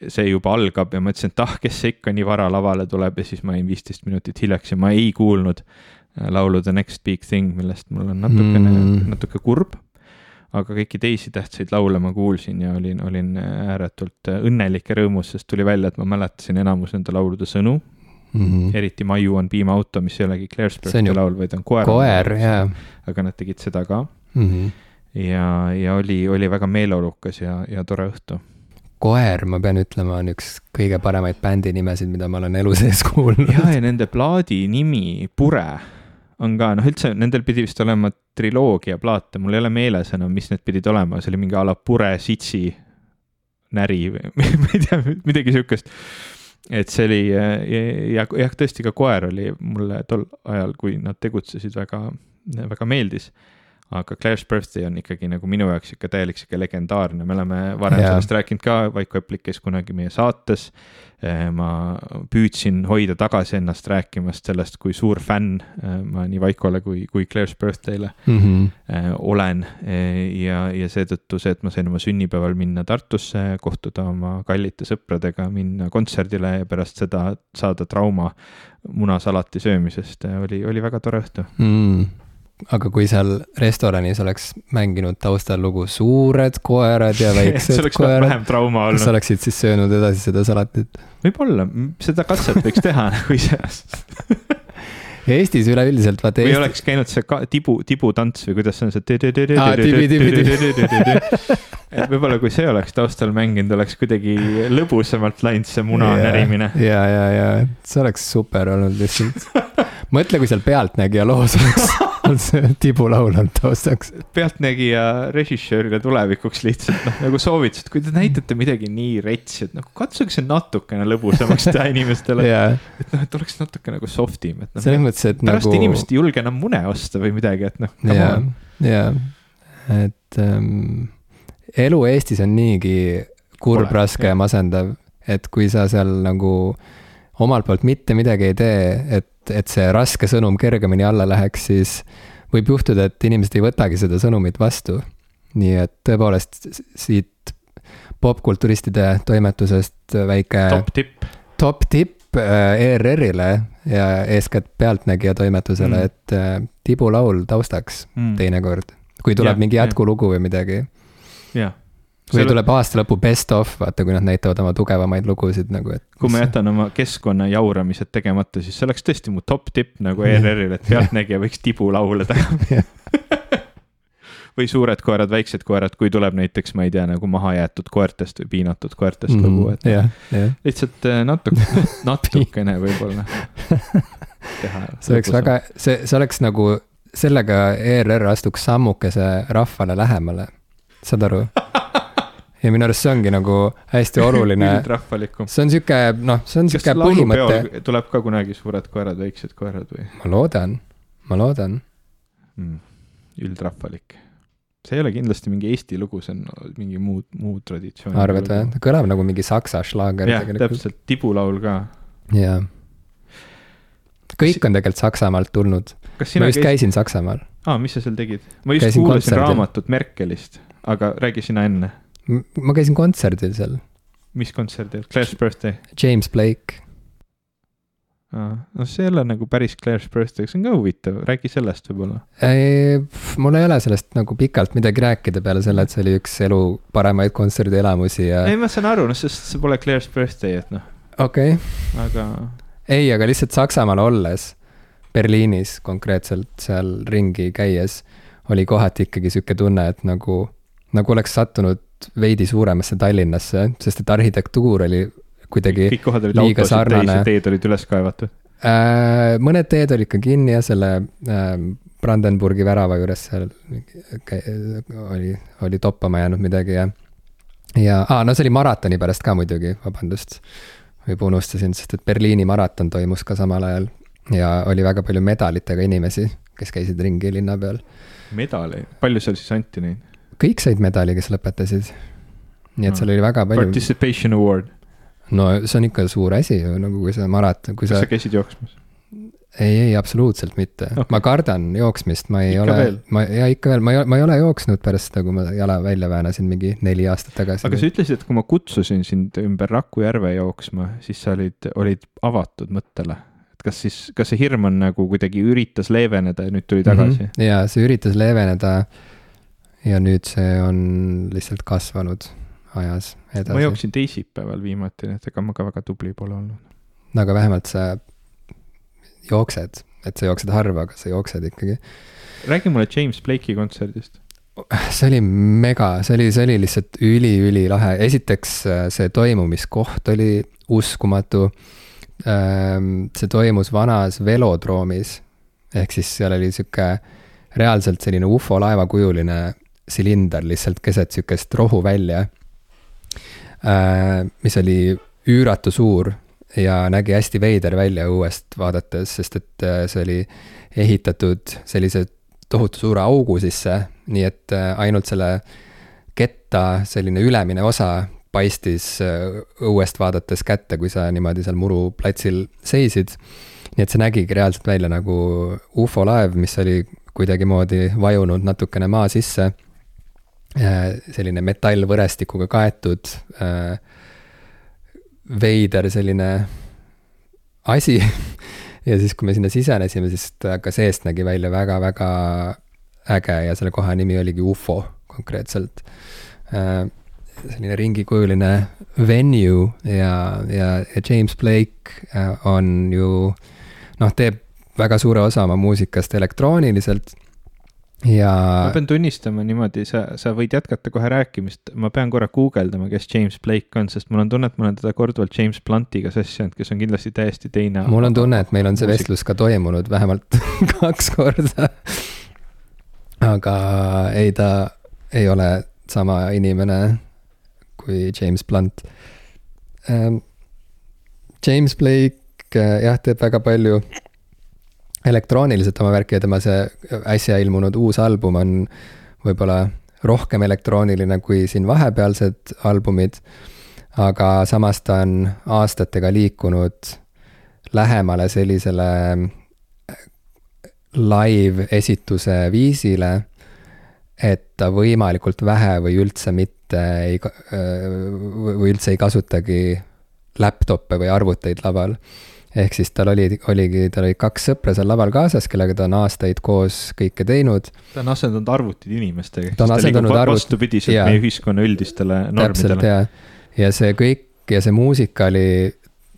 see juba algab ja ma ütlesin, et ah, kes see ikka nii vara lavale tuleb ja siis ma jäin viisteist minutit hiljaks ja ma ei kuulnud äh, laulu The Next Big Thing, millest mul on natukene Mm. natuke kurb. aga kõiki teisi tähtsaid laule ma kuulsin ja olin, olin ääretult õnnelik ja rõõmus, sest tuli välja, et ma mäletasin enamus nende laulude sõnu, Mm -hmm. eriti Maiu on piimaauto, mis ei olegi Birthday laul, vaid on koer. koer, jaa aga nad tegid seda ka mm. -hmm. ja, ja oli, oli väga meeleolukas ja, ja tore õhtu. koer, ma pean ütlema, on üks kõige paremaid bändi nimesid, mida ma olen elu sees kuulnud. ja, ja nende plaadi nimi Pure on ka, noh, üldse nendel pidi vist olema triloogia plaate, mul ei ole meeles enam, mis need pidid olema, see oli mingi a la Pure, Sitsi, Näri või [LAUGHS] ma ei tea, midagi sihukest. Et see oli ja, ja jah, tõesti ka koer oli mulle tol ajal, kui nad tegutsesid, väga, väga meeldis aga Claire's Birthday on ikkagi nagu minu jaoks ikka täielik sihuke legendaarne, me oleme varem Jaa. sellest rääkinud ka, Vaiko Eplik käis kunagi meie saates. ma püüdsin hoida tagasi ennast rääkimast sellest, kui suur fänn eh, ma nii Vaikole kui, kui Claire's Birthday'le mm. -hmm. eh, olen eh, ja, ja seetõttu see, et ma sain oma sünnipäeval minna Tartusse, kohtuda oma kallite sõpradega, minna kontserdile ja pärast seda saada trauma munasalati söömisest, oli, oli väga tore õhtu. mm.. Aga kui seal restoranis oleks mänginud taustal lugu Suured koerad ja [LAUGHS] väiksed koerad, vähem trauma kas sa olnud. oleksid siis söönud edasi seda salatit? võib-olla, seda katset võiks teha [LAUGHS] nagu ise. Eestis üleüldiselt vaata või Eesti, oleks käinud see ka, tibu, tibutants või kuidas see on see. Et võib-olla, kui see oleks taustal mänginud, oleks kuidagi lõbusamalt läinud see muna Jaa. närimine. ja, ja, ja see oleks super olnud lihtsalt. mõtle, kui seal Pealtnägija loos oleks on see tibulaul olnud taustaks. pealtnägija režissöörile tulevikuks lihtsalt noh, nagu soovitus, et kui te näitate midagi nii retsi, et noh, katsuge see natukene lõbusamaks teha inimestele. [LAUGHS] ja et noh, et oleks natuke nagu soft im, et selles noh, mõttes, et pärast nagu. inimesed ei julge enam mune osta või midagi, et noh. ja, ja, et ähm, elu Eestis on niigi kurb, raske ja masendav, et kui sa seal nagu omalt poolt mitte midagi ei tee, et, et see raske sõnum kergemini alla läheks, siis võib juhtuda, et inimesed ei võtagi seda sõnumit vastu. nii et tõepoolest siit popkulturistide toimetusest väike top tipp. top tipp äh, ERR-ile ja eeskätt Pealtnägija toimetusele Mm. mm., et äh, tibulaul taustaks teinekord, kui tuleb Jah, mingi jätkulugu või midagi. jah. Või tuleb aasta lõpu best of, vaata, kui nad näitavad oma tugevamaid lugusid nagu, et. kui ma jätan oma keskkonna jauramised tegemata, siis see oleks tõesti mu top tipp nagu. ERR-il, et Pealtnägija võiks tibulaule teha. [LAUGHS] või Suured koerad, väiksed koerad, kui tuleb näiteks, ma ei tea, nagu mahajäetud koertest või piinatud koertest mm. lugu, et jah, jah, lihtsalt äh, natuke, [LAUGHS] natukene võib-olla [LAUGHS] teha. see oleks väga, see, see oleks nagu, sellega ERR astuks sammukese rahvale lähemale, saad aru? Ja minu arust see ongi nagu hästi oluline [LAUGHS] üldrahvalikum. see on sihuke, noh, see on sihuke põhimõte, tuleb ka kunagi Suured koerad, väiksed koerad või ma loodan, ma loodan. mm.? üldrahvalik. see ei ole kindlasti mingi Eesti lugu, see on mingi muu, muu traditsioon. arvad või? ta kõlab nagu mingi saksa šlaager jah, täpselt, tibulaul ka. jaa. kõik on tegelikult Saksamaalt tulnud. kas ma just käisid, käisin Saksamaal. aa, mis sa seal tegid? ma just Käisin kuulasin kontserdil. raamatut Merkelist, aga räägi sina enne, ma käisin kontserdil seal, mis kontserdil, Claire's Birthday? James Blake. no see ei ole nagu päris Claire's Birthday, see on ka huvitav, räägi sellest võib-olla. mul ei ole sellest nagu pikalt midagi rääkida peale selle, et see oli üks elu paremaid kontserdielamusi ja ei, ma saan aru, noh, sest see pole Claire's Birthday, et noh, okei okay., aga ei, aga lihtsalt Saksamaal olles, Berliinis konkreetselt seal ringi käies, oli kohati ikkagi sihuke tunne, et nagu, nagu oleks sattunud veidi suuremasse Tallinnasse, sest et arhitektuur oli kuidagi kõik kohad olid liiga sarnane ja teed olid üles kaevatud. äh,. mõned teed olid ka kinni ja selle äh, Brandenburgi värava juures seal oli, oli toppama jäänud midagi ja, ja aa, no see oli maratoni pärast ka muidugi, vabandust. juba unustasin, sest et Berliini maraton toimus ka samal ajal ja oli väga palju medalitega inimesi, kes käisid ringi linna peal. medaleid, palju seal siis anti neid? Kõik said medali, kes lõpetasid. nii et seal Aa. oli väga palju, Participation award, no see on ikka suur asi ju nagu kui sa maraton, kui kas sa sa, käisid jooksmas? ei, ei absoluutselt mitte okay., ma kardan jooksmist, ma ei Ikka ole ma ja ikka veel, ma ei, ma ei ole jooksnud pärast seda, kui ma jala välja väänasin mingi neli aastat tagasi. aga sa ütlesid, et kui ma kutsusin sind ümber Raku järve jooksma, siis sa olid, olid avatud mõttele. et kas siis, kas see hirm on nagu kuidagi üritas leeveneda ja nüüd tuli tagasi mm? -hmm. ja see üritas leeveneda ja nüüd see on lihtsalt kasvanud ajas ma edasi. jooksin teisipäeval viimati, nii et ega ma ka väga tubli pole olnud. aga vähemalt sa jooksed, et sa jooksed harva, aga sa jooksed ikkagi. räägi mulle James Blake'i kontserdist. see oli mega, see oli, see oli lihtsalt üliülilahe, esiteks äh, see toimumiskoht oli uskumatu. see toimus vanas velodroomis ehk siis seal oli sihuke reaalselt selline ufo laevakujuline silinder lihtsalt keset sihukest rohuvälja. mis oli üüratu suur ja nägi hästi veider välja õuest vaadates, sest et äh, see oli ehitatud sellise tohutu suure augu sisse, nii et äh, ainult selle ketta selline ülemine osa paistis äh, õuest vaadates kätte, kui sa niimoodi seal muruplatsil seisid. nii et see nägigi reaalselt välja nagu ufolaev, mis oli kuidagimoodi vajunud natukene maa sisse. Selline metallvõrestikuga kaetud äh, veider selline asi. [LAUGHS] ja siis, kui me sinna sisenesime, siis ta ka seest nägi välja väga-väga äge ja selle koha nimi oligi ufo konkreetselt. selline ringikujuline venue ja, ja, ja James Blake äh, on ju noh, teeb väga suure osa oma muusikast elektrooniliselt ja ma pean tunnistama niimoodi, sa, sa võid jätkata kohe rääkimist, ma pean korra guugeldama, kes James Blake on, sest mul on tunne, et ma olen teda korduvalt James Bluntiga sassi ajanud, kes on kindlasti täiesti teine. mul on tunne, et meil on see vestlus ka toimunud vähemalt [LAUGHS] kaks korda. aga ei, ta ei ole sama inimene kui James Blunt. James Blake äh, jah, teeb väga palju elektrooniliselt oma värki ja tema see äsja ilmunud uus album on võib-olla rohkem elektrooniline kui siin vahepealsed albumid. aga samas ta on aastatega liikunud lähemale sellisele live-esituse viisile, et ta võimalikult vähe või üldse mitte ei, või üldse ei kasutagi laptop'e või arvuteid laval. Ehk siis tal oli, oligi, tal olid kaks sõpra seal laval kaasas, kellega ta on aastaid koos kõike teinud. ta on asendanud arvutid inimestega. Ta on asendanud arvut- vastupidiselt jaa. meie ühiskonna üldistele täpselt normidele. ja, ja see kõik ja see muusika oli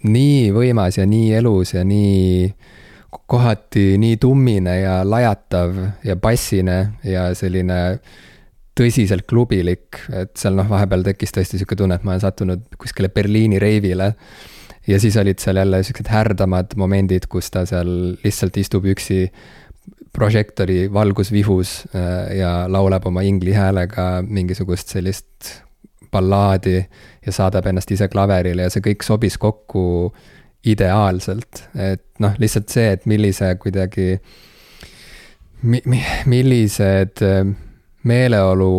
nii võimas ja nii elus ja nii kohati nii tummine ja lajatav ja bassine ja selline tõsiselt klubilik, et seal noh, vahepeal tekkis tõesti sihuke tunne, et ma olen sattunud kuskile Berliini reivile. Ja siis olid seal jälle siuksed härdamad momendid, kus ta seal lihtsalt istub üksi prožektori valgusvihus äh, ja laulab oma ingli häälega mingisugust sellist ballaadi ja saadab ennast ise klaverile ja see kõik sobis kokku ideaalselt, et noh, lihtsalt see, et millise kuidagi mi,, mi, millised äh, meeleolu,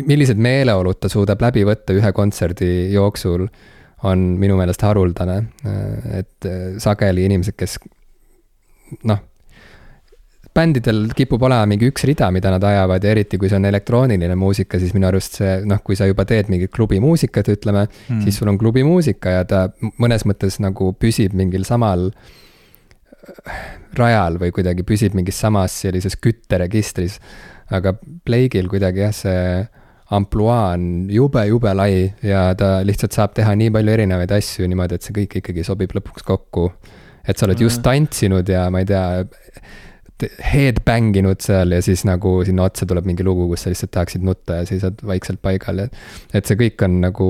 millised meeleolud ta suudab läbi võtta ühe kontserdi jooksul, on minu meelest haruldane, et sageli inimesed, kes noh, bändidel kipub olema mingi üks rida, mida nad ajavad ja eriti kui see on elektrooniline muusika, siis minu arust see noh, kui sa juba teed mingit klubimuusikat, ütleme mm., siis sul on klubimuusika ja ta mõnes mõttes nagu püsib mingil samal rajal või kuidagi püsib mingis samas sellises kütteregistris. aga Blake'il kuidagi jah, see ampluaa on jube-jube lai ja ta lihtsalt saab teha nii palju erinevaid asju niimoodi, et see kõik ikkagi sobib lõpuks kokku. et sa oled just tantsinud ja ma ei tea, headbang inud seal ja siis nagu sinna otsa tuleb mingi lugu, kus sa lihtsalt tahaksid nutta ja seisad vaikselt paigal ja et see kõik on nagu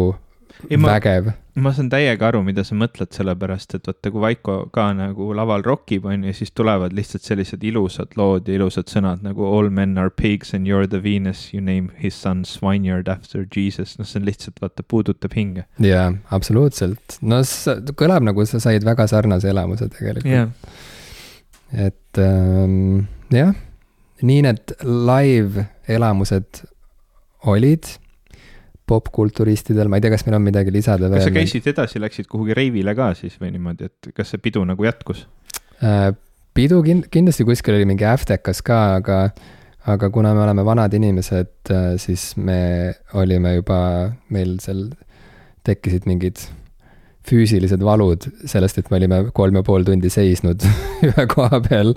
vägev. ma saan täiega aru, mida sa mõtled, sellepärast et vaata, kui Vaiko ka nagu laval rokib, on ju, siis tulevad lihtsalt sellised ilusad lood ja ilusad sõnad nagu all men are pigs and you are the Venus, you name his son Swineyard after Jesus, noh, see on lihtsalt vaata, puudutab hinge. jaa, absoluutselt, no see kõlab nagu sa said väga sarnase elamuse tegelikult yeah.. et ähm, jah, nii need live elamused olid popkulturistidel, ma ei tea, kas meil on midagi lisada veel. kas sa käisid edasi, läksid kuhugi reivile ka siis või niimoodi, et kas see pidu nagu jätkus äh,? pidu kind-, kindlasti kuskil oli mingi äftekas ka, aga, aga kuna me oleme vanad inimesed, äh, siis me olime juba, meil seal tekkisid mingid füüsilised valud sellest, et me olime kolm ja pool tundi seisnud [LAUGHS] ühe koha peal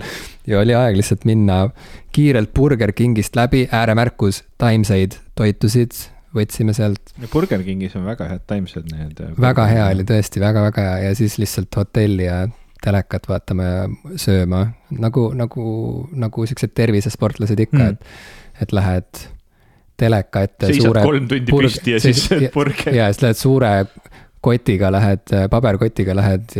ja oli aeg lihtsalt minna kiirelt Burger Kingist läbi, ääremärkus, taimseid toitusid võtsime sealt. Burger Kingis on väga head taimsed need. Äh, väga hea oli tõesti väga,, väga-väga hea ja siis lihtsalt hotelli ja telekat vaatama ja sööma nagu, nagu, nagu siuksed tervisesportlased ikka mm., et, et lähed teleka ette. seisad kolm tundi burg, püsti ja siis sööd burgeri. ja siis lähed suure kotiga, lähed, paberkotiga lähed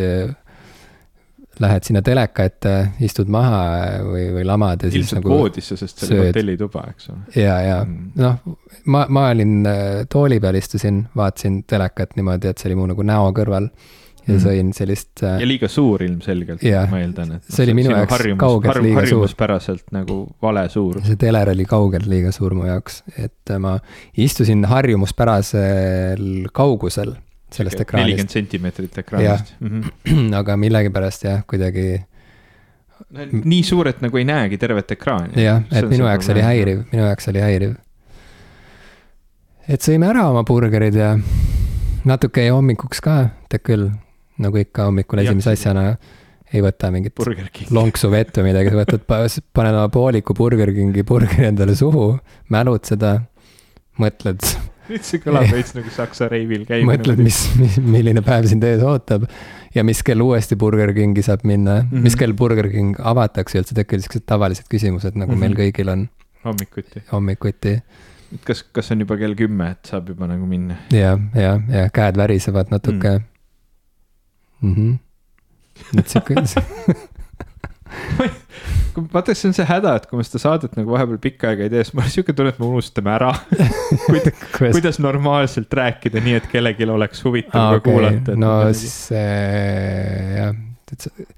lähed sinna teleka ette, istud maha või, või lamad ja siis Ilmselt nagu. voodisse, sest see oli hotellituba, eks ole. ja, ja mm. noh, ma, ma olin äh, tooli peal, istusin, vaatasin telekat niimoodi, et see oli mu nagu näo kõrval. ja mm. sõin sellist. Äh, ja liiga suur ilmselgelt, ma eeldan, et. see oli minu jaoks harjumus, kaugelt harjum, liiga suur. harjumuspäraselt nagu vale suur. see teler oli kaugelt liiga suur mu jaoks, et ma istusin harjumuspärasel kaugusel sellest okay, ekraanist. nelikümmend sentimeetrit ekraanist. Mm -hmm. [CLEARS THROAT] aga millegipärast jah, kuidagi nii suur, et nagu ei näegi tervet ekraani. jah, et minu jaoks oli häiriv, minu jaoks oli häiriv. et sõime ära oma burgerid ja natuke jäi hommikuks ka, tead küll, nagu ikka hommikul esimese asjana ei võta mingit lonksu vett või midagi, sa võtad, paned oma pooliku Burger Kingi burgeri endale suhu, mälud seda, mõtled nüüd see kõlab veits nagu Saksa reivil käimine. mõtled, mis, mis, milline päev sind ees ootab ja mis kell uuesti Burger Kingi saab minna mm, -hmm. mis kell Burger King avatakse üldse, tekivad siuksed tavalised küsimused, nagu mm -hmm. meil kõigil on. hommikuti. hommikuti. et kas, kas on juba kell kümme, et saab juba nagu minna? ja, ja, ja käed värisevad natuke mm.. Mm -hmm. et sihuke [LAUGHS] [LAUGHS] vaata, see on see häda, et kui me seda saadet nagu vahepeal pikka aega ei tee, siis mul on siuke tunne, et me unustame ära [LAUGHS] kuidas, kuidas normaalselt rääkida, nii et kellelgi oleks huvitav ah, okay. kuulata. no see jah, et see,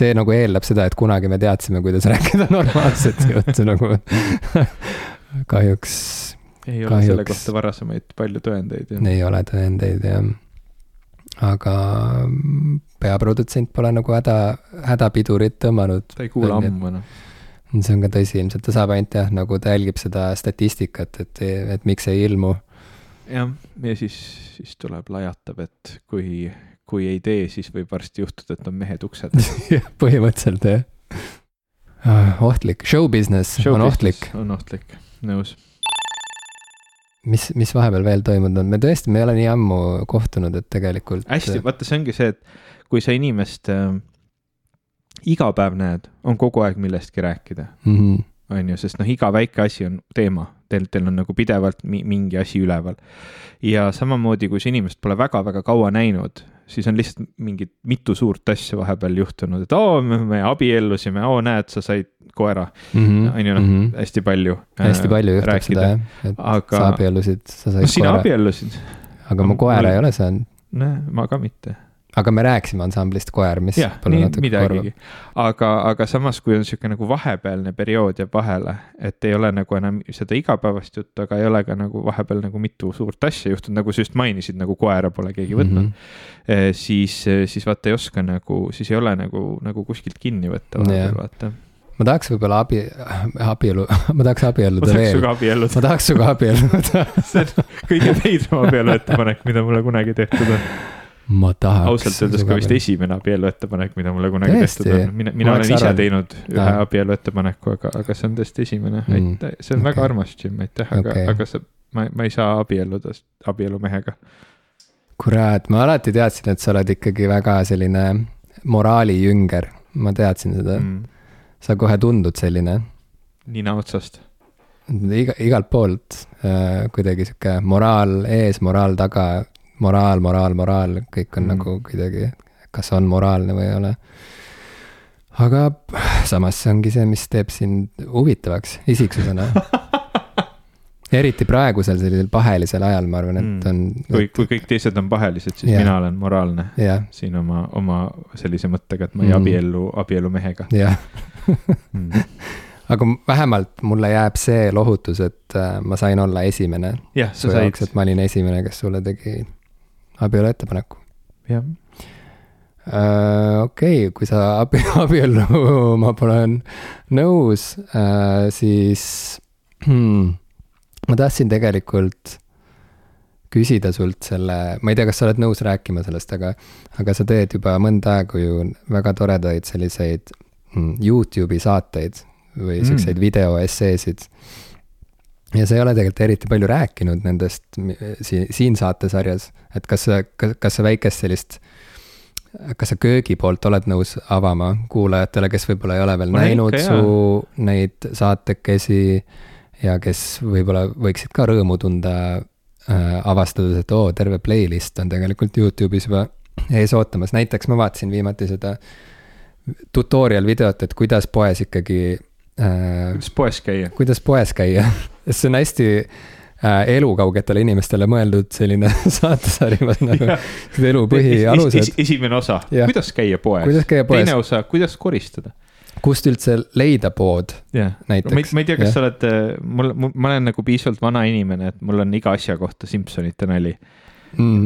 see nagu eeldab seda, et kunagi me teadsime, kuidas [LAUGHS] rääkida normaalset juttu nagu kahjuks. ei ole kahjuks, selle kohta varasemaid palju tõendeid. ei ole tõendeid jah aga peaprodutsent pole nagu häda, hädapidurit tõmmanud. ta ei kuula ammu enam. see on ka tõsi, ilmselt ta saab ainult jah, nagu ta jälgib seda statistikat, et, et miks ei ilmu. jah, ja siis, siis tuleb, lajatab, et kui, kui ei tee, siis võib varsti juhtuda, et on mehed uksed [LAUGHS] jah, põhimõtteliselt jah. Ah, ohtlik, show business show on business ohtlik. on ohtlik, nõus mis, mis vahepeal veel toimunud on, me tõesti, me ei ole nii ammu kohtunud, et tegelikult. hästi, vaata, see ongi see, et kui sa inimest äh, iga päev näed, on kogu aeg millestki rääkida mm. -hmm on ju, sest noh, iga väike asi on teema, teil, teil on nagu pidevalt mi mingi asi üleval. ja samamoodi, kui sa inimest pole väga-väga kaua näinud, siis on lihtsalt mingid mitu suurt asja vahepeal juhtunud, et oo, me abiellusime, oo, näed, sa said koera. -hmm, on ju noh -hmm., hästi palju. hästi palju juhtub rääkida. seda jah, et aga... sa abiellusid, sa said no, koera. sina abiellusid. aga ma koera ei ole saanud. näe, ma ka mitte aga me rääkisime ansamblist Koer, mis jah, nii midagigi. aga, aga samas, kui on sihuke nagu vahepealne periood jääb vahele, et ei ole nagu enam seda igapäevast juttu, aga ei ole ka nagu vahepeal nagu mitu suurt asja juhtunud, nagu sa just mainisid, nagu koera pole keegi võtnud mm. -hmm. siis, siis vaata ei oska nagu, siis ei ole nagu, nagu kuskilt kinni võtta vahepeal, vaata ma tahaks võib-olla abi, abielu, [LAUGHS] ma tahaks abielluda veel. ma tahaks sinuga abielluda [LAUGHS] see on kõige veidram abielu ettepanek, mida mulle kunagi tehtud on ma tahaks. ausalt öeldes ka vist esimene abielu ettepanek, mida mulle kunagi tehtud on, mina, mina olen ise arvan... teinud ühe ah. abielu ettepaneku, aga, aga see on tõesti esimene mm., aitäh, see on okay. väga armas, Jim, aitäh, aga okay., aga sa, ma, ma ei saa abielluda abielumehega. kurat, ma alati teadsin, et sa oled ikkagi väga selline moraalijünger, ma teadsin seda mm.. sa kohe tundud selline. nina otsast. iga, igalt poolt äh, kuidagi sihuke moraal ees, moraal taga moraal, moraal, moraal, kõik on mm. nagu kuidagi, kas on moraalne või ei ole. aga samas see ongi see, mis teeb sind huvitavaks isiksusena [LAUGHS] eriti praegusel sellisel pahelisel ajal, ma arvan, et mm. on mm.. kui, kui kõik teised on pahelised, siis yeah. mina olen moraalne yeah. siin oma, oma sellise mõttega, et ma ei mm. abiellu, abielu mehega. jah [LAUGHS] mm. aga vähemalt mulle jääb see lohutus, et äh, ma sain olla esimene. jah, sa said. et ma olin esimene, kes sulle tegi abielu ettepaneku. jah Uh, okei okay,, kui sa [LAUGHS] abi, abielluma [LAUGHS] pole nõus uh,, siis [CLEARS THROAT] ma tahtsin tegelikult küsida sult selle, ma ei tea, kas sa oled nõus rääkima sellest, aga, aga sa teed juba mõnda aega ju väga toredaid selliseid mm, Youtube'i saateid või mm. siukseid videoesseesid. Ja sa ei ole tegelikult eriti palju rääkinud nendest siin, siin saatesarjas, et kas sa, kas, kas sa väikest sellist kas sa köögi poolt oled nõus avama kuulajatele, kes võib-olla ei ole veel ma näinud ikka, su neid saatekesi ja kes võib-olla võiksid ka rõõmu tunda äh, avastades, et oo, terve playlist on tegelikult Youtube'is juba ees ootamas, näiteks ma vaatasin viimati seda tutorial videot, et kuidas poes ikkagi äh,. kuidas poes käia? kuidas poes käia see on hästi äh, elukaugetele inimestele mõeldud selline [LAUGHS] saatesari, nagu elu põhialused es,. Es, esimene osa, kuidas käia poes. teine osa, kuidas koristada kust üldse leida pood yeah. näiteks? ma ei tea, kas yeah. sa oled, äh, mul, ma olen nagu piisavalt vana inimene, et mul on iga asja kohta Simsonite nali mm..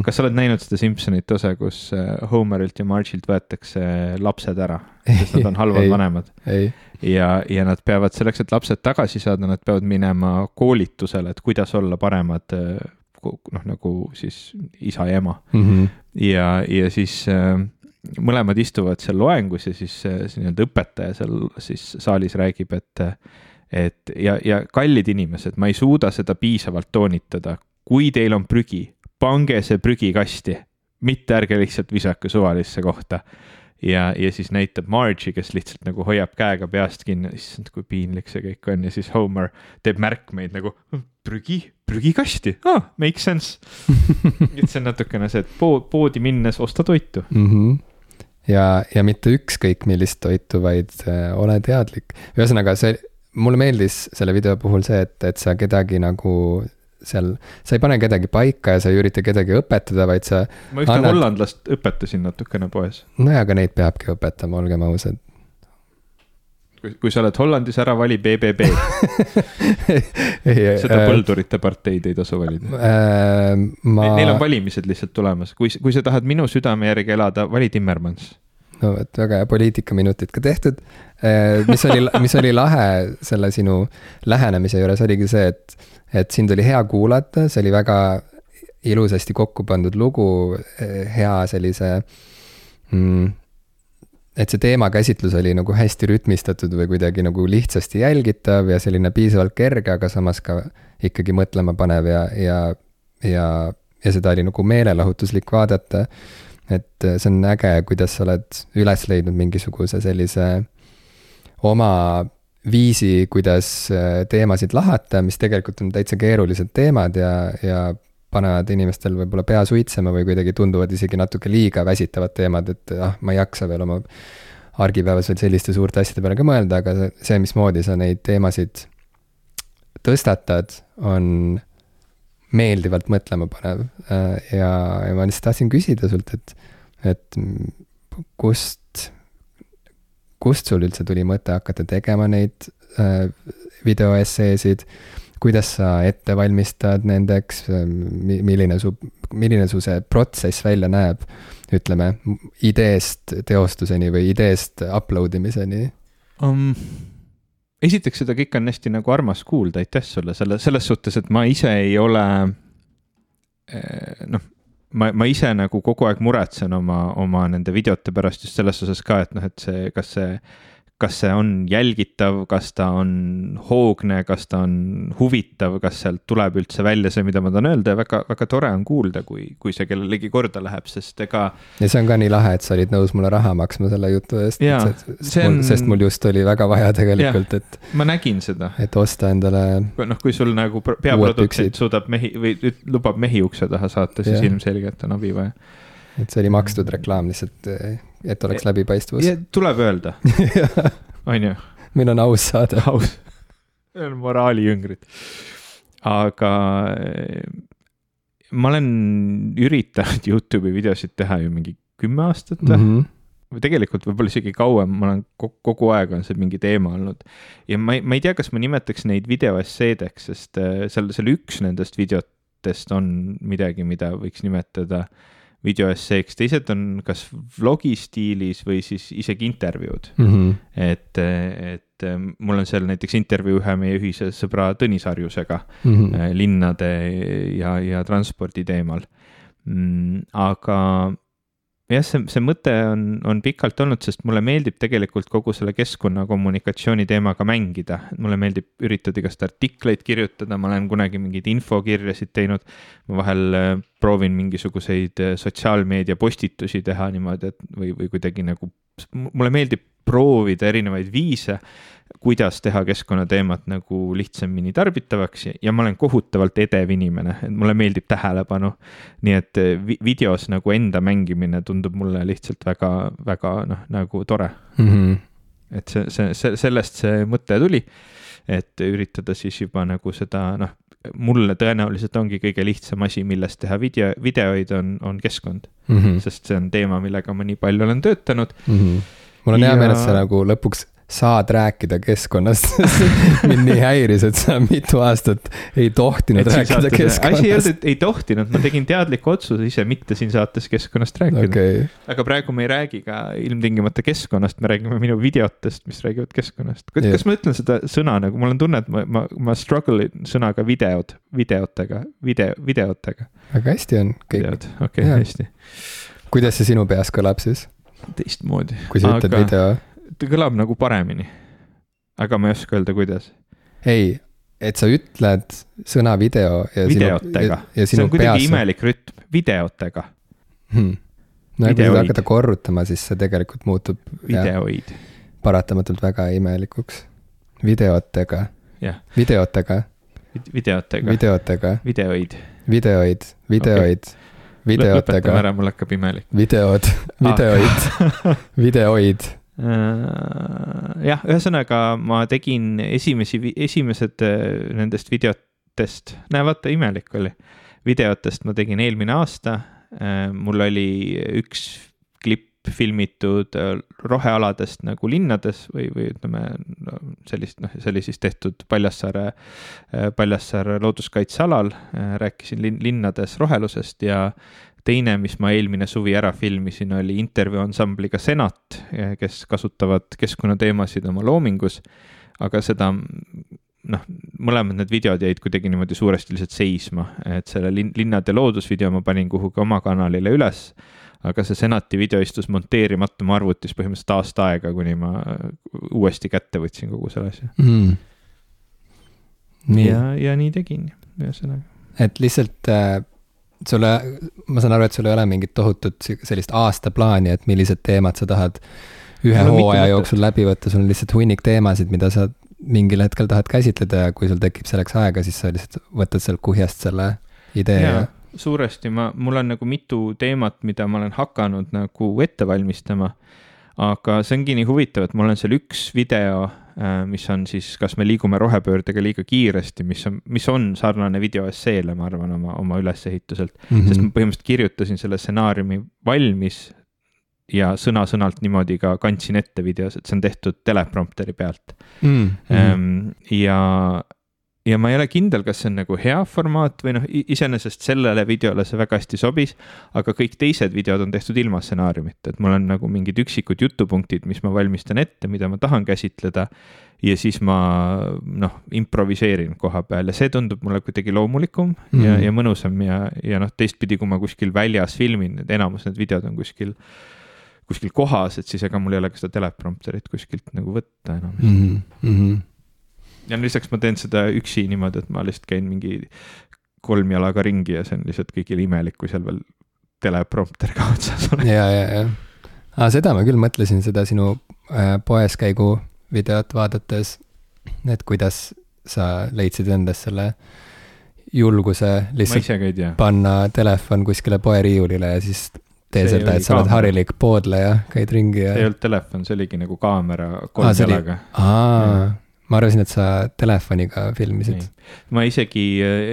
Kas sa oled näinud seda Simsonite osa, kus äh, Homerilt ja Marge'ilt võetakse lapsed ära, sest nad on [LAUGHS] halvad vanemad? ja, ja nad peavad selleks, et lapsed tagasi saada, nad peavad minema koolitusele, et kuidas olla paremad äh, noh, nagu siis isa ja ema mm. -hmm. ja, ja siis äh, mõlemad istuvad seal loengus ja siis see nii-öelda õpetaja seal siis saalis räägib, et, et ja, ja kallid inimesed, ma ei suuda seda piisavalt toonitada. kui teil on prügi, pange see prügikasti, mitte ärge lihtsalt visake suvalisse kohta. ja, ja siis näitab Marge'i, kes lihtsalt nagu hoiab käega peast kinni, issand, kui piinlik see kõik on ja siis Homer teeb märkmeid nagu prügi, prügikasti ah,, make sense [LAUGHS] et see on natukene see, et pood, poodi minnes osta toitu mm. -hmm ja, ja mitte ükskõik millist toitu, vaid äh, ole teadlik. ühesõnaga, see, mulle meeldis selle video puhul see, et, et sa kedagi nagu seal, sa ei pane kedagi paika ja sa ei ürita kedagi õpetada, vaid sa. ma ühte annad... hollandlast õpetasin natukene poes. nojah, aga neid peabki õpetama, olgem ausad kui, kui sa oled Hollandis, ära vali BBB [LAUGHS] seda äh, põldurite parteid ei tasu valida äh,. Ma... Neil on valimised lihtsalt tulemas, kui, kui sa tahad minu südame järgi elada, vali Timmermans. No vot, väga hea, poliitikaminutid ka tehtud äh,. mis oli, mis oli lahe selle sinu lähenemise juures oligi see, et, et sind oli hea kuulata, see oli väga ilusasti kokku pandud lugu, hea sellise mm, et see teemakäsitlus oli nagu hästi rütmistatud või kuidagi nagu lihtsasti jälgitav ja selline piisavalt kerge, aga samas ka ikkagi mõtlema panev ja, ja, ja, ja seda oli nagu meelelahutuslik vaadata. Et see on äge, kuidas sa oled üles leidnud mingisuguse sellise oma viisi, kuidas teemasid lahata, mis tegelikult on täitsa keerulised teemad ja, ja panevad inimestel võib-olla pea suitsema või kuidagi tunduvad isegi natuke liiga väsitavad teemad, et ah, ma ei jaksa veel oma argipäevas veel selliste suurte asjade peale ka mõelda, aga see, mismoodi sa neid teemasid tõstatad, on meeldivalt mõtlema panev. ja, ja ma lihtsalt tahtsin küsida sult, et, et kust, kust sul üldse tuli mõte hakata tegema neid äh, videoesseesid kuidas sa ette valmistad nendeks, milline su, milline su see protsess välja näeb, ütleme, ideest teostuseni või ideest upload imiseni um,? Esiteks, seda kõike on hästi nagu armas kuulda, aitäh sulle selle, selles suhtes, et ma ise ei ole eh, noh, ma, ma ise nagu kogu aeg muretsen oma, oma nende videote pärast just selles osas ka, et noh, et see, kas see kas see on jälgitav, kas ta on hoogne, kas ta on huvitav, kas sealt tuleb üldse välja see, mida ma tahan öelda ja väga, väga tore on kuulda, kui, kui see kellelegi korda läheb, sest ega. ja see on ka nii lahe, et sa olid nõus mulle raha maksma selle jutu eest. On... sest mul just oli väga vaja tegelikult, et. ma nägin seda. et osta endale. noh, kui sul nagu peaprodutsent suudab mehi või lubab mehi ukse taha saata, siis ja. ilmselgelt on abi vaja. Et see oli makstud reklaam lihtsalt et oleks läbipaistvus. tuleb öelda [LAUGHS] on ju. meil on aus saade. aus, meil on moraalijüngrid. aga eh, ma olen üritanud [LAUGHS] Youtube'i videosid teha ju mingi kümme aastat või mm -hmm.? või tegelikult võib-olla isegi kauem, ma olen kogu aeg on see mingi teema olnud. ja ma ei, ma ei tea, kas ma nimetaks neid videoesseedeks, sest eh, seal, seal üks nendest videotest on midagi, mida võiks nimetada äh, videoesseeks, teised on kas vlogi stiilis või siis isegi intervjuud mm. -hmm. et, et mul on seal näiteks intervjuu ühe meie ühise sõbra Tõnis Harjusega mm -hmm. linnade ja, ja transpordi teemal mm,. aga jah, see, see mõte on, on pikalt olnud, sest mulle meeldib tegelikult kogu selle keskkonnakommunikatsiooni teemaga mängida. mulle meeldib üritada igast artikleid kirjutada, ma olen kunagi mingeid infokirjasid teinud. ma vahel äh, proovin mingisuguseid äh, sotsiaalmeedia postitusi teha niimoodi, et või, või kuidagi nagu, mulle meeldib proovida erinevaid viise kuidas teha keskkonnateemat nagu lihtsamini tarbitavaks ja, ja ma olen kohutavalt edev inimene, et mulle meeldib tähelepanu. nii et eh, vi videos nagu enda mängimine tundub mulle lihtsalt väga, väga noh, nagu tore mm. -hmm. et see, see, see, sellest see mõte tuli, et üritada siis juba nagu seda noh, mulle tõenäoliselt ongi kõige lihtsam asi, millest teha video, videoid, on, on keskkond mm. -hmm. sest see on teema, millega ma nii palju olen töötanud mm. -hmm. mul on hea ja... meel, et sa nagu lõpuks saad rääkida keskkonnast [LAUGHS] mind nii häiris, et sa mitu aastat ei tohtinud et rääkida keskkonnast. asi ei olnud, et ei tohtinud, ma tegin teadliku otsuse ise mitte siin saates keskkonnast rääkida okay.. aga praegu me ei räägi ka ilmtingimata keskkonnast, me räägime minu videotest, mis räägivad keskkonnast. kas yeah. ma ütlen seda sõna nagu, mul on tunne, et ma, ma, ma struggle in sõnaga videod, videotega, video, videotega. väga hästi on kõik. videod, okei okay,, hästi. kuidas see sinu peas kõlab siis? teistmoodi. kui sa ütled aga... video ta kõlab nagu paremini. aga ma ei oska öelda, kuidas. ei, et sa ütled sõna video ja videotega. see on kuidagi peas... imelik rütm, videotega hmm.. no ja kui seda hakata korrutama, siis see tegelikult muutub. videoid. paratamatult väga imelikuks. videotega. videotega. videotega. videotega. videoid. videoid, videoid okay videotega. lõpetame ära, mul hakkab imelik. videod, videoid [LAUGHS] videoid Äh, jah, ühesõnaga ma tegin esimesi, esimesed äh, nendest videotest, näe vaata, imelik oli. videotest ma tegin eelmine aasta. Äh, mul oli üks klipp filmitud rohealadest nagu linnades või, või ütleme sellist, noh, see oli siis tehtud Paljassaare, Paljassaare looduskaitsealal. rääkisin lin, linnades rohelusest ja teine, mis ma eelmine suvi ära filmisin, oli intervjuu ansambliga Senat, kes kasutavad keskkonnateemasid oma loomingus. aga seda noh, mõlemad need videod jäid kuidagi niimoodi suuresti lihtsalt seisma, et selle linn, linnade loodusvideo ma panin kuhugi oma kanalile üles. aga see Senati video istus monteerimata mu arvutis põhimõtteliselt aasta aega, kuni ma uuesti kätte võtsin kogu selle asja mm.. ja, ja nii tegin, ühesõnaga. et lihtsalt äh sulle, ma saan aru, et sul ei ole mingit tohutut sellist aastaplaani, et millised teemad sa tahad ühe hooaja jooksul läbi võtta, sul on lihtsalt hunnik teemasid, mida sa mingil hetkel tahad käsitleda ja kui sul tekib selleks aega, siis sa lihtsalt võtad sealt kuhjast selle idee ja, ja... suuresti, ma, mul on nagu mitu teemat, mida ma olen hakanud nagu ette valmistama. aga see ongi nii huvitav, et mul on seal üks video mis on siis, kas me liigume rohepöördega liiga kiiresti, mis on, mis on sarnane videoesseele, ma arvan, oma, oma ülesehituselt mm. -hmm. sest ma põhimõtteliselt kirjutasin selle stsenaariumi valmis ja sõna-sõnalt niimoodi ka kandsin ette videos, et see on tehtud teleprompteri pealt mm. -hmm. ja ja ma ei ole kindel, kas see on nagu hea formaat või noh, iseenesest sellele videole see väga hästi sobis. aga kõik teised videod on tehtud ilma stsenaariumita, et mul on nagu mingid üksikud jutupunktid, mis ma valmistan ette, mida ma tahan käsitleda. ja siis ma noh, improviseerin koha peal ja see tundub mulle kuidagi loomulikum mm -hmm. ja, mhm. ja mõnusam ja, ja noh, teistpidi, kui ma kuskil väljas filmin, need enamus need videod on kuskil kuskil kohas, et siis ega mul ei ole ka seda teleprompterit kuskilt nagu võtta enam mm. -hmm. Ja lisaks ma teen seda üksi niimoodi, et ma lihtsalt käin mingi kolm jalaga ringi ja see on lihtsalt kõigile imelik, kui seal veel teleprompter ka otsas on. ja, ja, ja. aga seda ma küll mõtlesin, seda sinu äh, poeskäigu videot vaadates, et kuidas sa leidsid endas selle julguse lihtsalt panna telefon kuskile poeriiulile ja siis tee seda, et sa oled harilik poodleja, käid ringi ja. see ei olnud telefon, see oligi nagu kaamera kolm jalaga. aa, ma arvasin, et sa telefoniga filmisid. Ma isegi,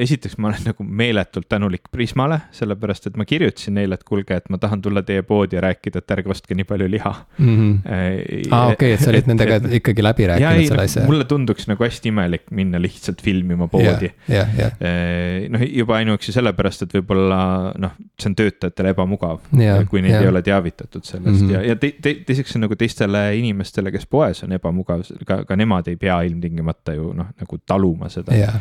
esiteks ma olen nagu meeletult tänulik Prismale, sellepärast et ma kirjutasin neile, et kuulge, et ma tahan tulla teie poodi ja rääkida, et ärge ostke nii palju liha mm. -hmm. aa, okei, et sa olid nendega et, ikkagi läbi rääkinud selle asja. mulle tunduks nagu hästi imelik minna lihtsalt filmima poodi. noh, juba ainuüksi sellepärast, et võib-olla noh, see on töötajatele ebamugav, kui neid ja. ei ole teavitatud sellest mm -hmm. ja, ja te, te, teiseks on nagu teistele inimestele, kes poes on ebamugav, ka, ka nemad ei pea ilmtingimata ju noh, nagu taluma seda yeah.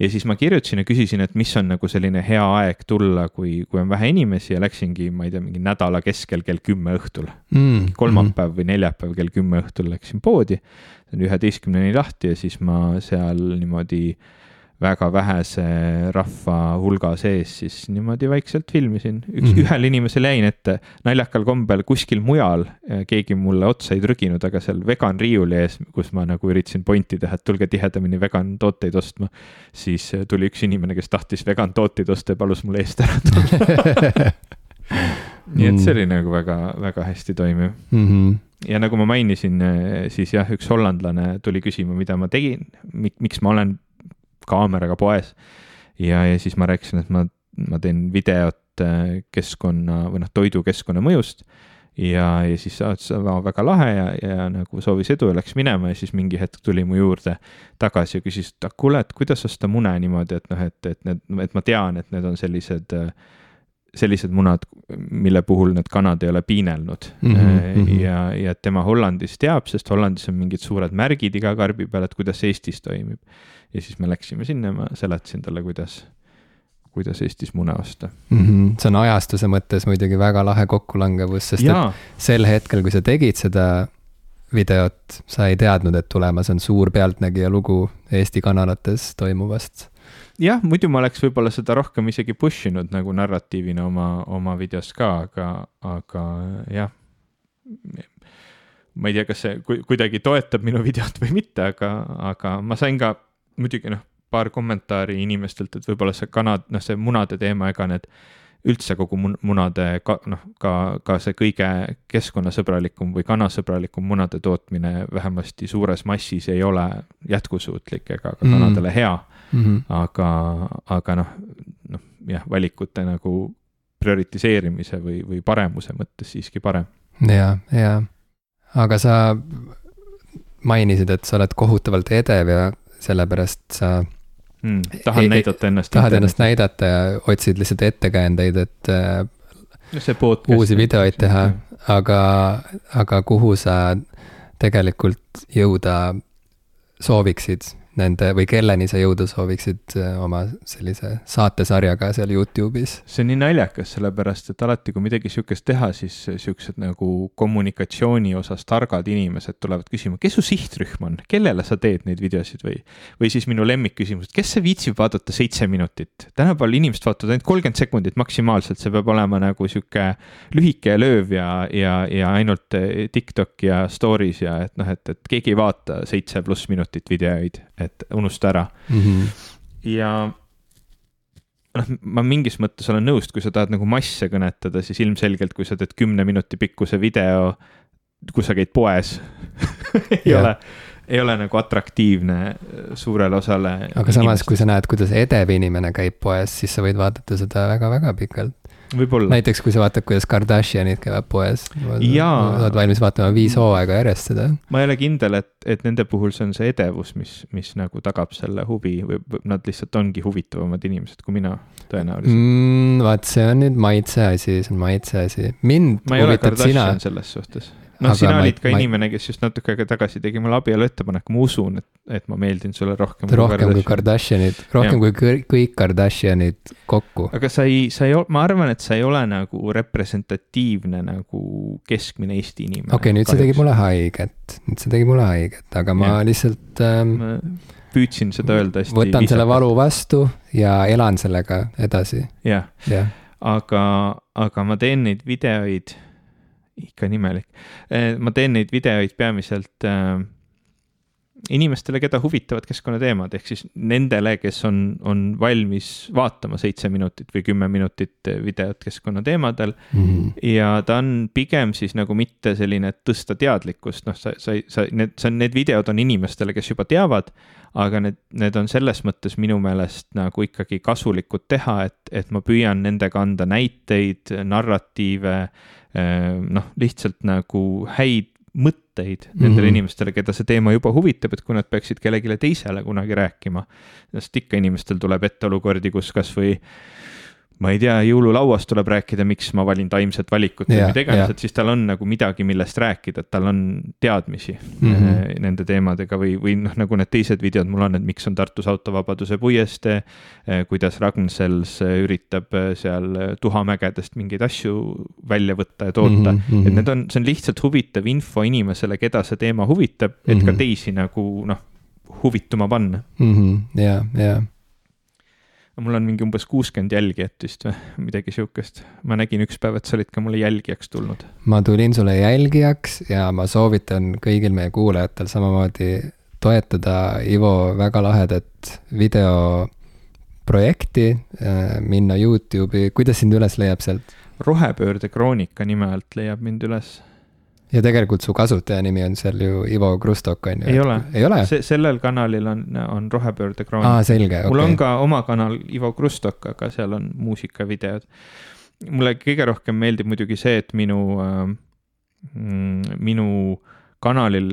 Ja siis ma kirjutasin ja küsisin, et mis on nagu selline hea aeg tulla, kui, kui on vähe inimesi ja läksingi, ma ei tea, mingi nädala keskel kell kümme õhtul mm.. kolmapäev mm. või neljapäev kell kümme õhtul läksin poodi, üheteistkümneni lahti ja siis ma seal niimoodi väga vähese rahva hulga sees, siis niimoodi vaikselt filmisin. üks mm, -hmm. ühele inimesele jäin ette, naljakal kombel kuskil mujal, keegi mulle otsa ei trüginud, aga seal vegan riiuli ees, kus ma nagu üritasin pointi teha, et tulge tihedamini vegan tooteid ostma. siis tuli üks inimene, kes tahtis vegan tooteid osta ja palus mul eest ära tulla [LAUGHS] nii et see oli nagu väga, väga hästi toimiv mm. -hmm ja nagu ma mainisin, siis jah, üks hollandlane tuli küsima, mida ma tegin, miks ma olen kaameraga poes. ja, ja siis ma rääkisin, et ma, ma teen videot äh, keskkonna või noh, toidukeskkonna mõjust. ja, ja siis saatis väga lahe ja, ja nagu soovis edu ja läks minema ja siis mingi hetk tuli mu juurde tagasi ja küsis, et kuule, et kuidas osta mune niimoodi, et noh, et, et need, et ma tean, et need on sellised äh, sellised munad, mille puhul need kanad ei ole piinelnud mm. -hmm. ja, ja tema Hollandis teab, sest Hollandis on mingid suured märgid iga karbi peal, et kuidas Eestis toimib ja siis me läksime sinna ja ma seletasin talle, kuidas, kuidas Eestis mune osta mm. -hmm. see on ajastuse mõttes muidugi väga lahe kokkulangevus, sest ja. et sel hetkel, kui sa tegid seda videot, sa ei teadnud, et tulemas on suur pealtnägija lugu Eesti kanalates toimuvast. Jah, muidu ma oleks võib-olla seda rohkem isegi push inud nagu narratiivina oma, oma videos ka, aga, aga jah. Ma ei tea, kas see kuidagi toetab minu videot või mitte, aga, aga ma sain ka muidugi noh, paar kommentaari inimestelt, et võib-olla see kanad, noh, see munade teema, ega need üldse kogu mun-, munade ka noh, ka, ka see kõige keskkonnasõbralikum või kanasõbralikum munade tootmine vähemasti suures massis ei ole jätkusuutlik ega ka mm. kanadele hea mm. -hmm. aga, aga noh, noh jah, valikute nagu prioritiseerimise või, või paremuse mõttes siiski parem. ja, ja, aga sa mainisid, et sa oled kohutavalt edev ja sellepärast sa mm, tahan ei, näidata ennast. tahad ennast näidata ja otsid lihtsalt ettekäändeid, et podcast, uusi videoid teha, aga, aga kuhu sa tegelikult jõuda sooviksid nende või kelleni sa jõuda sooviksid äh, oma sellise saatesarjaga seal Youtube'is? see on nii naljakas, sellepärast et alati, kui midagi sihukest teha, siis sihukesed nagu kommunikatsiooni osas targad inimesed tulevad küsima, kes su sihtrühm on, kellele sa teed neid videosid või, või siis minu lemmikküsimus, et kes see viitsib vaadata seitse minutit? tänapäeval inimesed vaatavad ainult kolmkümmend sekundit maksimaalselt, see peab olema nagu sihuke lühike ja lööv ja, ja, ja ainult eh, TikTok ja stories ja et noh, et, et keegi ei vaata seitse pluss minutit videoid et unusta ära mm. -hmm. ja noh, ma mingis mõttes olen nõus, kui sa tahad nagu masse kõnetada, siis ilmselgelt, kui sa teed kümne minuti pikkuse video, kus sa käid poes [LAUGHS] ei yeah. ole, ei ole nagu atraktiivne suurele osale. aga samas, kui sa näed, kuidas edev inimene käib poes, siis sa võid vaadata seda väga-väga pikalt näiteks kui sa vaatad, kuidas Kardashianid käivad poes. oled valmis vaatama viis hooaega järjest seda. ma ei ole kindel, et, et nende puhul see on see edevus, mis, mis nagu tagab selle huvi või nad lihtsalt ongi huvitavamad inimesed kui mina, tõenäoliselt mm,. vaat see on nüüd maitse asi, see on maitse asi, mind ma Kardashian sina... selles suhtes noh, sina olid ka ma... inimene, kes just natuke aega tagasi tegi mulle abielu ettepaneku, ma usun, et, et ma meeldin sulle rohkem. rohkem kui Kardashianid, rohkem ja. kui kõik Kardashianid kokku. aga sa ei, sa ei, ma arvan, et sa ei ole nagu representatiivne nagu keskmine Eesti inimene. okei okay,, nüüd see tegi mulle haiget, nüüd see tegi mulle haiget, aga ma ja. lihtsalt ähm, ma püüdsin seda öelda hästi. võtan viisakalt. selle valu vastu ja elan sellega edasi. jah ja. ja., aga, aga ma teen neid videoid, ikka nii imelik, eh, ma teen neid videoid peamiselt äh, inimestele, keda huvitavad keskkonnateemad, ehk siis nendele, kes on, on valmis vaatama seitse minutit või kümme minutit videot keskkonnateemadel mm. -hmm. ja ta on pigem siis nagu mitte selline, et tõsta teadlikkust, noh, sa, sa, sa, need, see on, need videod on inimestele, kes juba teavad, aga need, need on selles mõttes minu meelest nagu ikkagi kasulikud teha, et, et ma püüan nendega anda näiteid, narratiive, eh, noh, lihtsalt nagu häid mõtteid nendele mm -hmm. inimestele, keda see teema juba huvitab, et kui nad peaksid kellelegi teisele kunagi rääkima. sest ikka inimestel tuleb ette olukordi, kus kasvõi ma ei tea, jõululauas tuleb rääkida, miks ma valin taimset valikut või mida iganes, et siis tal on nagu midagi, millest rääkida, et tal on teadmisi mm -hmm. nende teemadega või, või noh, nagu need teised videod mul on, et miks on Tartus autovabaduse puiestee, eh, kuidas Ragn-Sells üritab eh, seal tuhamägedest mingeid asju välja võtta ja toota mm. -hmm. et need on, see on lihtsalt huvitav info inimesele, keda see teema huvitab, et mm -hmm. ka mhm. teisi nagu noh, huvituma panna mm. -hmm. ja, ja mul on mingi umbes kuuskümmend jälgijat vist või midagi sihukest. ma nägin üks päev, et sa olid ka mulle jälgijaks tulnud. ma tulin sulle jälgijaks ja ma soovitan kõigil meie kuulajatel samamoodi toetada Ivo väga lahedat videoprojekti, äh, minna Youtube'i, kuidas sind üles leiab sealt? rohepöörde kroonika nime alt leiab mind üles ja tegelikult su kasutajanimi on seal ju Ivo Krustok on ju? ei ole, ei ole? Se, sellel kanalil on, on Rohepöörde kroonika. aa, selge, okei. mul on ka oma kanal Ivo Krustok, aga seal on muusikavideod. mulle kõige rohkem meeldib muidugi see, et minu äh,, minu kanalil,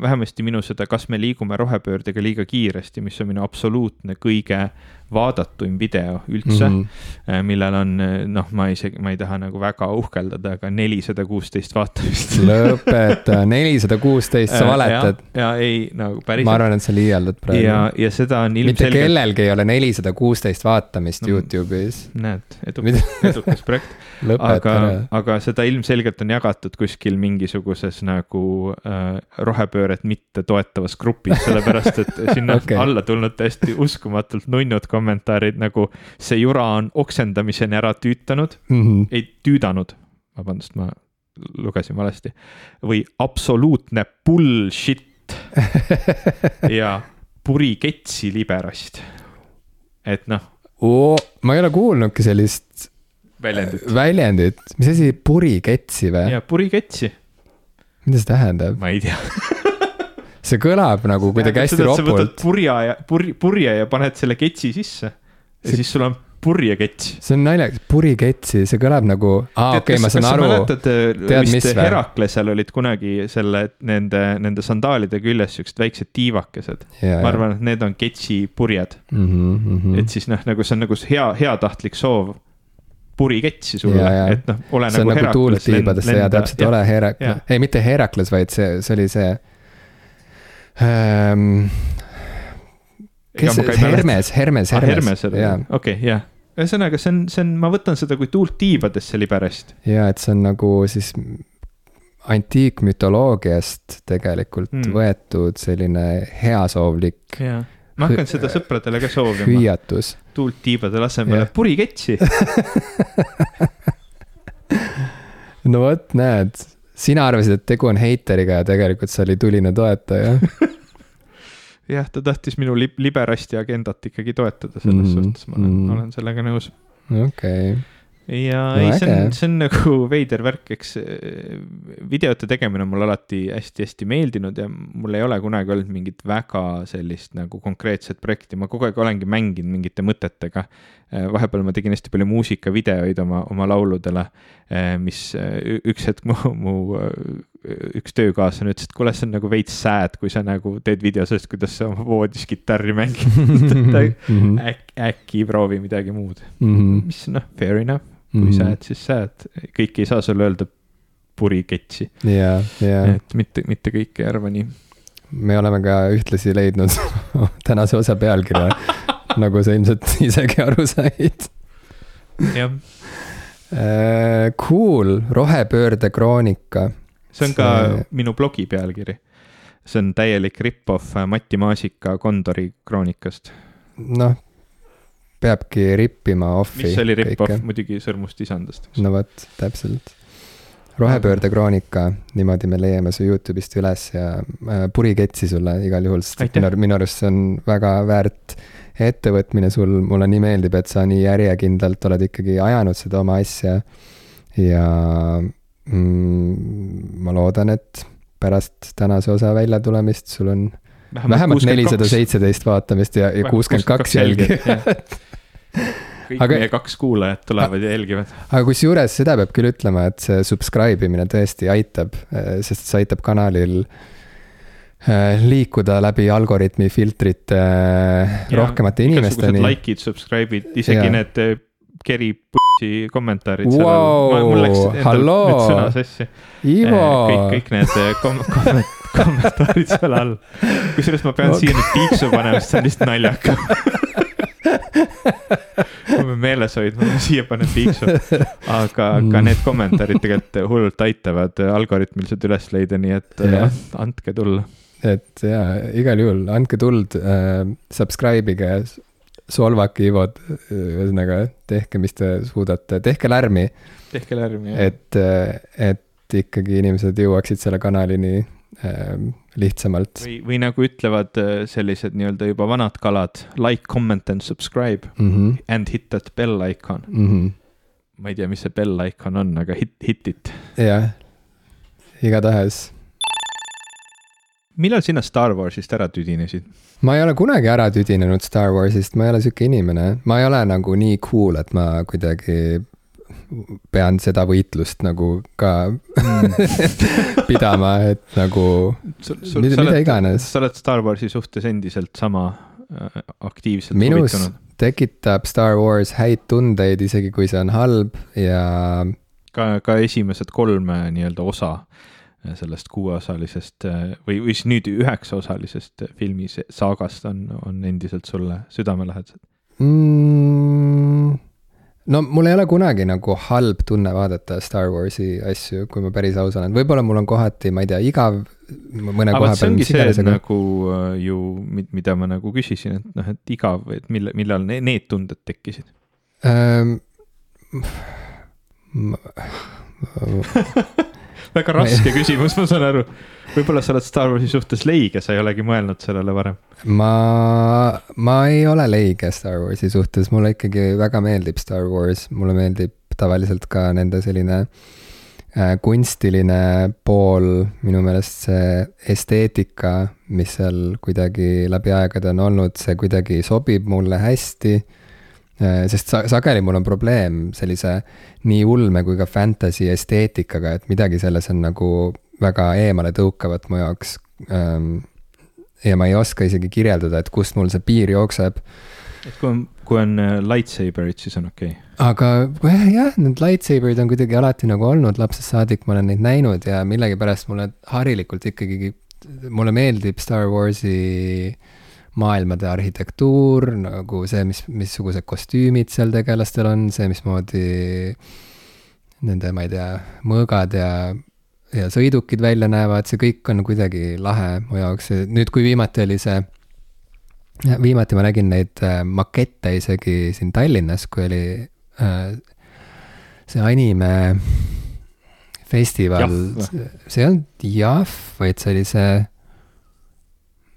vähemasti minu seda Kas me liigume rohepöördega liiga kiiresti, mis on minu absoluutne kõige vaadatuim video üldse mm, -hmm. millel on noh, ma isegi, ma ei taha nagu väga uhkeldada, aga nelisada kuusteist vaatamist lõpeta, [LAUGHS] nelisada kuusteist, sa äh, valetad. ja ei, nagu päriselt. ma arvan, et sa liialdad praegu. ja, ja seda on ilmselgelt. mitte kellelgi ei ole nelisada kuusteist vaatamist no, Youtube'is. näed, edukas, [LAUGHS] edukas projekt [LAUGHS] aga, aga seda ilmselgelt on jagatud kuskil mingisuguses nagu äh, rohepööret mitte toetavas grupis, sellepärast et sinna okay. alla tulnud täiesti uskumatult nunnud kommentaarid kommentaarid nagu see jura on oksendamiseni ära tüütanud mm, -hmm. ei tüüdanud, vabandust, ma lugesin valesti, või absoluutne bullshit [LAUGHS] ja puri ketsi liberast. et noh oh,. ma ei ole kuulnudki sellist väljendit, väljendit., mis asi, puri ketsi või? jaa, puri ketsi. mida see tähendab? ma ei tea [LAUGHS] see kõlab nagu kuidagi hästi ropult. purja ja, purje, purje ja paned selle ketsi sisse ja see... siis sul on purjekets. see on naljakas, puriketsi, see kõlab nagu, aa okei okay,, ma saan aru. mäletad, vist Heraklesel olid kunagi selle, nende, nende sandaalide küljes siuksed väiksed tiivakesed. ma arvan, et need on ketsi purjed mm. -hmm, mm -hmm. et siis noh, nagu see on nagu hea, heatahtlik soov puriketsi sulle, et noh, ole see nagu, nagu Herakles. tuult-tiibadesse ja täpselt, ole Herakles, ei mitte Herakles, vaid see, see oli see ähm,. kes see, Hermes, Hermes, ah, Hermes, okei, jah ühesõnaga, see on, see on, ma võtan seda kui tuult tiibadesse liberast. ja et see on nagu siis antiikmütoloogiast tegelikult mm. võetud selline heasoovlik. ma hakkan seda sõpradele ka soovima. hüüatus. tuult tiibade asemel, puriketsi [LAUGHS] no vot, näed sina arvasid, et tegu on heiteriga ja tegelikult see oli tuline toetaja [LAUGHS] jah, ta tahtis minu lib-, liberasti agendat ikkagi toetada, selles mm, suhtes ma olen mm., olen sellega nõus. okei okay ja no, ei, see on, see on nagu [LAUGHS] veider värk, eks eh, videote tegemine on mulle alati hästi-hästi meeldinud ja mul ei ole kunagi olnud mingit väga sellist nagu konkreetset projekti, ma kogu aeg olengi mänginud mingite mõtetega. Eh, vahepeal ma tegin hästi palju muusikavideoid oma, oma lauludele, eh, mis üks hetk mu, mu üks töökaaslane ütles, et kuule, see on nagu veits sad, kui sa nagu teed video sellest, kuidas sa oma voodis kitarri mängid [LAUGHS] mhm. äkki, äkki proovi midagi muud mm, -hmm. mis noh, fair enough kui mm -hmm. sad, siis sad, kõik ei saa sulle öelda puriketsi. ja, ja. et mitte, mitte kõik ei arva nii. me oleme ka ühtlasi leidnud [LAUGHS] tänase osa pealkirja [LAUGHS] nagu sa ilmselt [LAUGHS] isegi aru said. jah. Cool, rohepöörde kroonika. see on ka see... minu blogi pealkiri. see on täielik rip-off Mati Maasika Kondori kroonikast. noh peabki rippima off'i. mis oli rip-off, muidugi Sõrmust isandast. no vot, täpselt. rohepöörde kroonika, niimoodi me leiame su Youtube'ist üles ja äh, puriketsi sulle igal juhul, sest minu, minu arust see on väga väärt ettevõtmine sul, mulle nii meeldib, et sa nii järjekindlalt oled ikkagi ajanud seda oma asja. ja mm, ma loodan, et pärast tänase osa väljatulemist sul on vähemalt nelisada seitseteist vaatamist ja, ja kuuskümmend kaks jälgijat kõik aga, meie kaks kuulajat tulevad ja jälgivad. aga kusjuures seda peab küll ütlema, et see subscribe imine tõesti aitab, eh, sest see aitab kanalil eh, liikuda läbi algoritmi filtrite eh, ja, rohkemate inimesteni. like'id, subscribe'id, isegi ja. need keri putsi kommentaarid wow, mul läks endal nüüd sõna sassi. kõik, kõik need kom [LAUGHS] kom kommentaarid seal all. kusjuures ma pean okay. siia nüüd piiksu panema, sest see on lihtsalt naljakas [LAUGHS] ma pean meeles hoidma, ma siia panen piiksu. aga ka mm. need kommentaarid tegelikult hullult aitavad algoritmiliselt üles leida, nii et ja. andke tulla. Et ja igal juhul andke tuld äh,, subscribe ige, solvake Ivot, ühesõnaga tehke, mis te suudate, tehke lärmi. tehke lärmi, jah. et, et ikkagi inimesed jõuaksid selle kanalini äh, lihtsamalt. või, või nagu ütlevad äh, sellised nii-öelda juba vanad kalad, like, comment and subscribe mm -hmm. and hit that bell icon mm. -hmm. ma ei tea, mis see bell icon on, aga hit, hit it. jah, igatahes. Millal sina Star Warsist ära tüdinesid? ma ei ole kunagi ära tüdinenud Star Warsist, ma ei ole sihuke inimene, ma ei ole nagu nii cool, et ma kuidagi pean seda võitlust nagu ka mm. [LAUGHS] pidama, et nagu sul, sul, mida, mida iganes. sa oled Star Warsi suhtes endiselt sama äh, aktiivselt minus huvitunud? tekitab Star Wars häid tundeid, isegi kui see on halb ja. ka, ka esimesed kolm nii-öelda osa sellest kuueosalisest või, või siis nüüd üheksaosalisest filmi saagast on, on endiselt sulle südamelähedased mm,? no mul ei ole kunagi nagu halb tunne vaadata Star Warsi asju, kui ma päris aus olen, võib-olla mul on kohati, ma ei tea, igav mõne koha peal. see ongi see nagu äh, ju, mida ma nagu küsisin, et noh, et igav, et mille, millal ne, need tunded tekkisid ähm,? Ma... [LAUGHS] väga raske küsimus, ma saan aru võib-olla sa oled Star Warsi suhtes leige, sa ei olegi mõelnud sellele varem? ma, ma ei ole leige Star Warsi suhtes, mulle ikkagi väga meeldib Star Wars, mulle meeldib tavaliselt ka nende selline äh, kunstiline pool, minu meelest see esteetika, mis seal kuidagi läbi aegade on olnud, see kuidagi sobib mulle hästi sest sa-, sageli mul on probleem sellise nii ulme kui ka fantasy esteetikaga, et midagi selles on nagu väga eemale tõukavat mu jaoks ähm,. ja ma ei oska isegi kirjeldada, et kust mul see piir jookseb. et kui on, kui on äh, lightsaber'id, siis on okei okay.? aga jah, need lightsaber'id on kuidagi alati nagu olnud lapsest saadik, ma olen neid näinud ja millegipärast mulle harilikult ikkagi, mulle meeldib Star Warsi maailmade arhitektuur, nagu see, mis, missugused kostüümid seal tegelastel on, see, mismoodi nende, ma ei tea, mõõgad ja ja sõidukid välja näevad, see kõik on kuidagi lahe mu jaoks, nüüd kui viimati oli see, viimati ma nägin neid äh, makette isegi siin Tallinnas, kui oli äh, see anime festival, see ei olnud Jahv, vaid see oli see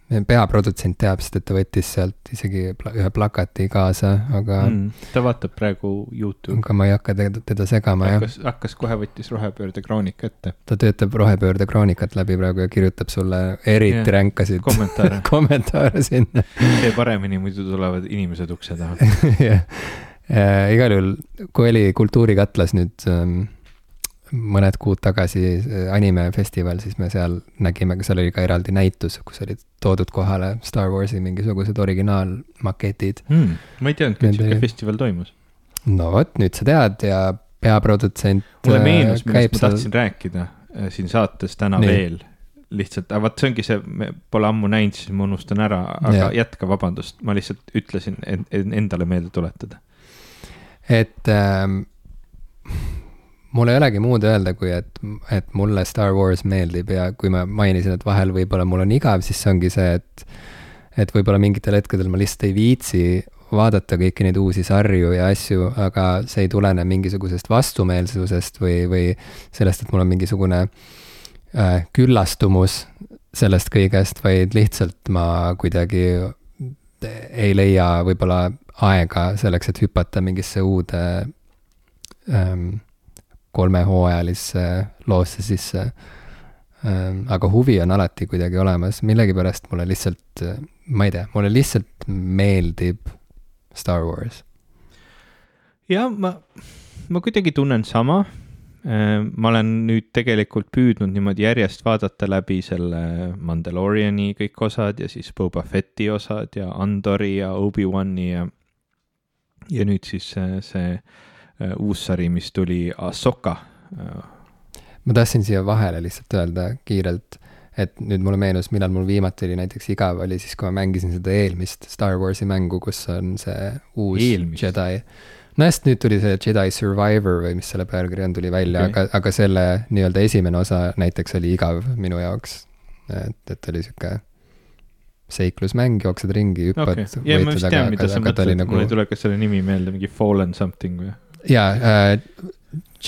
peaprodutsent teab, sest et ta võttis sealt isegi ühe plakati kaasa, aga mm,. ta vaatab praegu Youtube'i. aga ma ei hakka teda, teda segama, jah. hakkas, hakkas kohe, võttis rohepöörde kroonika ette. ta töötab rohepöörde kroonikat läbi praegu ja kirjutab sulle eriti yeah. ränkasid kommentaare [LAUGHS] kommentaare sinna. tee paremini, muidu tulevad inimesed ukse taha [LAUGHS] jah, äh, igal juhul, kui oli Kultuurikatlas nüüd ähm, mõned kuud tagasi animefestival, siis me seal nägime, seal oli ka eraldi näitus, kus olid toodud kohale Star Warsi mingisugused originaalmaketid hmm,. ma ei teadnudki, et sihuke festival toimus. no vot, nüüd sa tead ja peaprodutsent. mulle meenus, millest ma tahtsin seal... rääkida siin saates täna Nii. veel lihtsalt, aga vot see ongi see, me pole ammu näinud, siis ma unustan ära, aga ja. jätka, vabandust, ma lihtsalt ütlesin en, endale meelde tuletada. et ähm, mul ei olegi muud öelda, kui et, et mulle Star Wars meeldib ja kui ma mainisin, et vahel võib-olla mul on igav, siis see ongi see, et et võib-olla mingitel hetkedel ma lihtsalt ei viitsi vaadata kõiki neid uusi sarju ja asju, aga see ei tulene mingisugusest vastumeelsusest või, või sellest, et mul on mingisugune äh, küllastumus sellest kõigest, vaid lihtsalt ma kuidagi ei leia võib-olla aega selleks, et hüpata mingisse uude ähm, kolmehooajalisse loosse sisse ähm,. aga huvi on alati kuidagi olemas, millegipärast mulle lihtsalt, ma ei tea, mulle lihtsalt meeldib Star Wars. jah, ma, ma kuidagi tunnen sama Äh, ma olen nüüd tegelikult püüdnud niimoodi järjest vaadata läbi selle Mandaloriani kõik osad ja siis Boba Fetti osad ja Andori ja Obi-Wani ja, ja nüüd siis see, see uus sari, mis tuli, Ahsoka. ma tahtsin siia vahele lihtsalt öelda kiirelt, et nüüd mulle meenus, millal mul viimati oli näiteks igav, oli siis, kui ma mängisin seda eelmist Star Warsi mängu, kus on see uus eelmist. Jedi no just nüüd tuli see Jedi Survivor või mis selle pealkiri on, tuli välja okay., aga, aga selle nii-öelda esimene osa näiteks oli igav minu jaoks. et, et oli sihuke seiklusmäng, jooksed ringi, hüppad okay.. ja ma vist tean, mida sa mõtled, nagu... mul ei tule ka selle nimi meelde, mingi Fallen something või? Jaa äh,,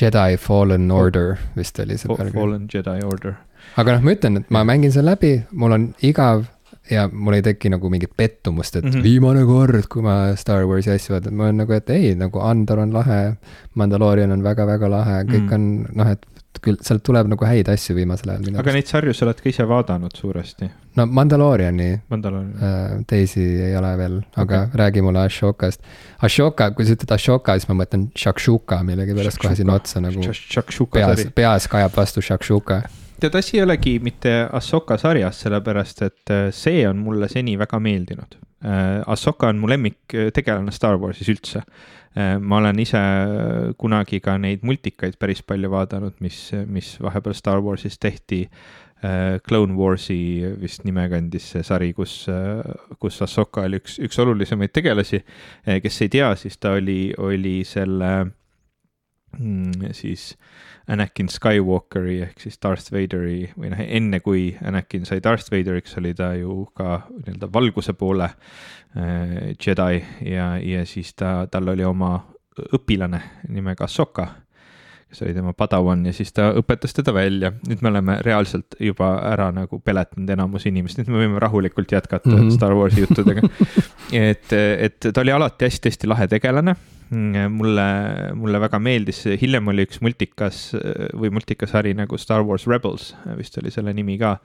Jedi Fallen Order vist oli see pealkiri. Fallen Jedi Order. aga noh, ma ütlen, et ma mängin selle läbi, mul on igav ja mul ei teki nagu mingit pettumust, et mm -hmm. viimane kord, kui ma Star Warsi asju vaatan, ma olen nagu, et ei, nagu Andor on lahe, Mandalorian on väga-väga lahe, kõik mm -hmm. on noh, et küll sealt tuleb nagu häid asju viimasel ajal. aga neid sarju sa oled ka ise vaadanud suuresti? no Mandaloriani Mandalorian. äh, teisi ei ole veel, aga okay. räägi mulle Ashokast. Ashoka, kui sa ütled Ashoka, siis ma mõtlen Shakshuka millegipärast kohe sinna otsa nagu. peas, peas kajab vastu Shakshuka tead, asi ei olegi mitte Ahsoka sarjas, sellepärast et äh, see on mulle seni väga meeldinud. Äh, Ahsoka on mu lemmiktegelane äh, Star Warsis üldse. ma olen ise kunagi ka neid multikaid päris palju vaadanud, mis, mis vahepeal Star Warsis tehti. Clone Warsi vist nime kandis see sari, kus, kus Ahsoka oli üks, üks olulisemaid tegelasi. kes ei tea, siis ta oli, oli selle mm, siis Anakin Skywalkeri ehk siis Darth Vaderi või noh, enne kui Anakin sai Darth Vaderiks, oli ta ju ka nii-öelda valguse poole äh, Jedi ja, ja siis ta, tal oli oma õpilane nimega Ahsoka, kes oli tema padawan ja siis ta õpetas teda välja. nüüd me oleme reaalselt juba ära nagu peletanud enamus inimest, nüüd me võime rahulikult jätkata mm -hmm. Star Warsi juttudega et, et ta oli alati hästi-hästi lahe tegelane mulle, mulle väga meeldis, hiljem oli üks multikas või multikasari nagu Star Wars Rebels, vist oli selle nimi ka,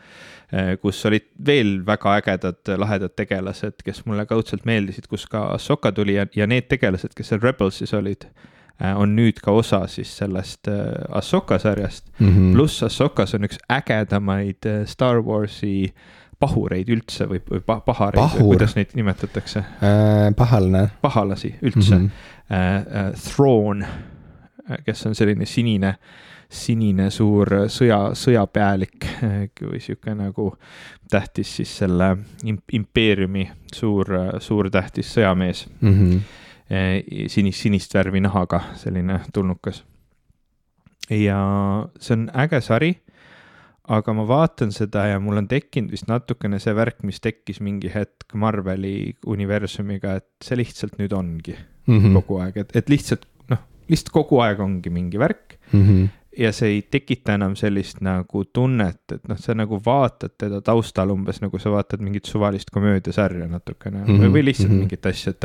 kus olid veel väga ägedad, lahedad tegelased, kes mulle kaudselt meeldisid, kus ka Ahsoka tuli ja, ja need tegelased, kes seal Rebelsis olid, on nüüd ka osa siis sellest Ahsoka sarjast mm -hmm.. pluss Ahsokas on üks ägedamaid Star Warsi pahureid üldse või, või pahareid Pahur. või kuidas neid nimetatakse äh,? pahalane. pahalasi üldse mm. -hmm Äh, äh, Throne, kes on selline sinine, sinine suur sõja, sõjapealik või sihuke nagu tähtis siis selle impeeriumi suur, suur tähtis sõjamees mm. -hmm. Sinist, sinist värvi nahaga, selline tulnukas. ja see on äge sari aga ma vaatan seda ja mul on tekkinud vist natukene see värk, mis tekkis mingi hetk Marveli universumiga, et see lihtsalt nüüd ongi mm -hmm. kogu aeg, et, et lihtsalt noh, lihtsalt kogu aeg ongi mingi värk mm. -hmm. Ja see ei tekita enam sellist nagu tunnet, et noh, sa nagu vaatad teda taustal umbes nagu sa vaatad mingit suvalist komöödiasarja natukene mm -hmm. või, lihtsalt mm -hmm. mingit asja, et.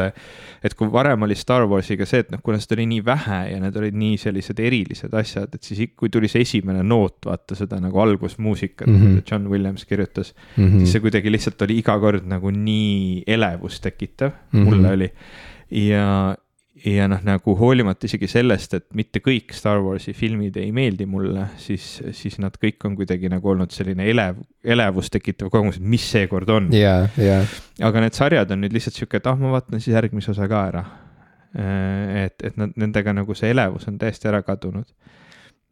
et kui varem oli Star Warsiga see, et noh, kuna seda oli nii vähe ja need olid nii sellised erilised asjad, et siis kui tuli see esimene noot, vaata seda nagu algusmuusikat mm, -hmm. mida John Williams kirjutas mm, -hmm. siis see kuidagi lihtsalt oli iga kord nagu nii elevust tekitav mm, -hmm. mulle oli ja, ja noh, nagu hoolimata isegi sellest, et mitte kõik Star Warsi filmid ei meeldi mulle, siis, siis nad kõik on kuidagi nagu olnud selline elev, elevust tekitav kogemus, et mis seekord on yeah,. Yeah. aga need sarjad on nüüd lihtsalt sihuke, et ah, ma vaatan siis järgmise osa ka ära. et, et nad, nendega nagu see elevus on täiesti ära kadunud.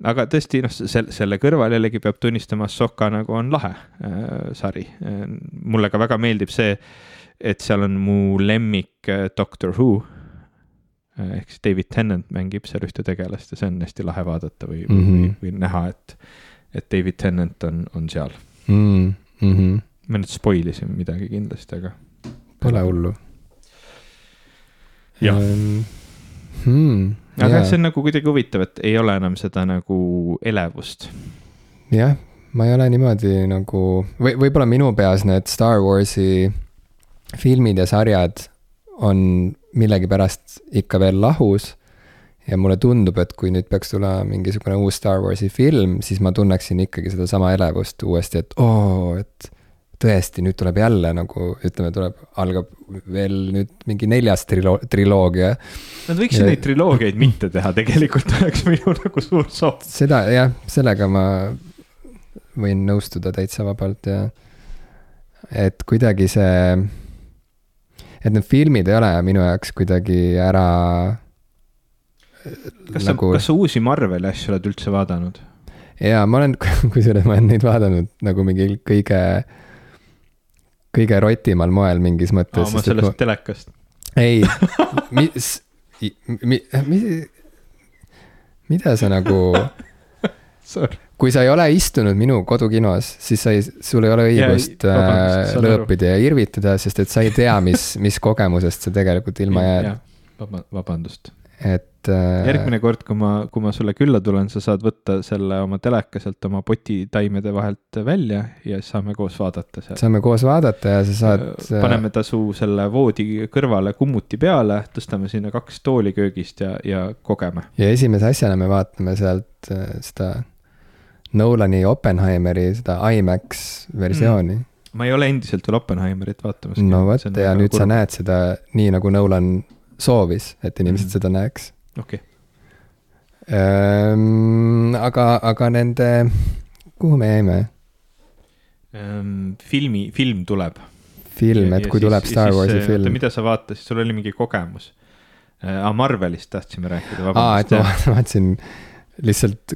aga tõesti, noh, selle, selle kõrval jällegi peab tunnistama, Soka nagu on lahe äh, sari. mulle ka väga meeldib see, et seal on mu lemmik äh, Doctor Who äh, ehk siis David Tennant mängib seal ühte tegelast ja see on hästi lahe vaadata või mm, -hmm. või, või näha, et, et David Tennant on, on seal mm. -hmm. me nüüd spoil isime midagi kindlasti, aga. Pole hullu. jah um, hmm, aga jah, see on nagu kuidagi huvitav, et ei ole enam seda nagu elevust. jah, ma ei ole niimoodi nagu, või võib-olla minu peas need Star Warsi filmid ja sarjad on millegipärast ikka veel lahus. ja mulle tundub, et kui nüüd peaks tulema mingisugune uus Star Warsi film, siis ma tunneksin ikkagi sedasama elevust uuesti, et oo, et tõesti, nüüd tuleb jälle nagu ütleme, tuleb, algab veel nüüd mingi neljas trilo-, triloogia. Nad võiksid ja... neid triloogiaid mitte teha, tegelikult oleks minu nagu suur soov. seda jah, sellega ma võin nõustuda täitsa vabalt ja et kuidagi see et need filmid ei ole minu jaoks kuidagi ära. kas nagu... sa, kas sa uusi Marveli asju oled üldse vaadanud? jaa, ma olen, [LAUGHS] kusjuures ma olen neid vaadanud nagu mingi kõige, kõige rotimal moel mingis mõttes. aa, ma sellest ma... telekast. ei, [LAUGHS] mis, mi, mi, mida sa nagu kui sa ei ole istunud minu kodukinos, siis sa ei, sul ei ole õigust yeah, äh, lõõpida ja irvitada, sest et sa ei tea, mis, [LAUGHS] mis kogemusest sa tegelikult ilma jääd. Vaba, vabandust. et äh,. järgmine kord, kui ma, kui ma sulle külla tulen, sa saad võtta selle oma teleka sealt oma potitaimede vahelt välja ja siis saame koos vaadata seal. saame koos vaadata ja sa saad. Äh, paneme ta su selle voodi kõrvale kummuti peale, tõstame sinna kaks tooli köögist ja, ja kogeme. ja esimese asjana me vaatame sealt äh, seda Nolani Oppenheimeri seda IMAX versiooni mm. ma ei ole endiselt veel Oppenheimerit vaatamas. no vot, ja nüüd kurb. sa näed seda nii, nagu Nolan soovis, et inimesed mm. seda näeks. okei okay. Ehm,. aga, aga nende, kuhu me jäime ehm,? filmi, film tuleb. film, et ja kui siis, tuleb Star Warsi siis, film. mida sa vaatasid, sul oli mingi kogemus äh,? Marvelist tahtsime rääkida, vabandust. aa, et ma [LAUGHS] vaatasin lihtsalt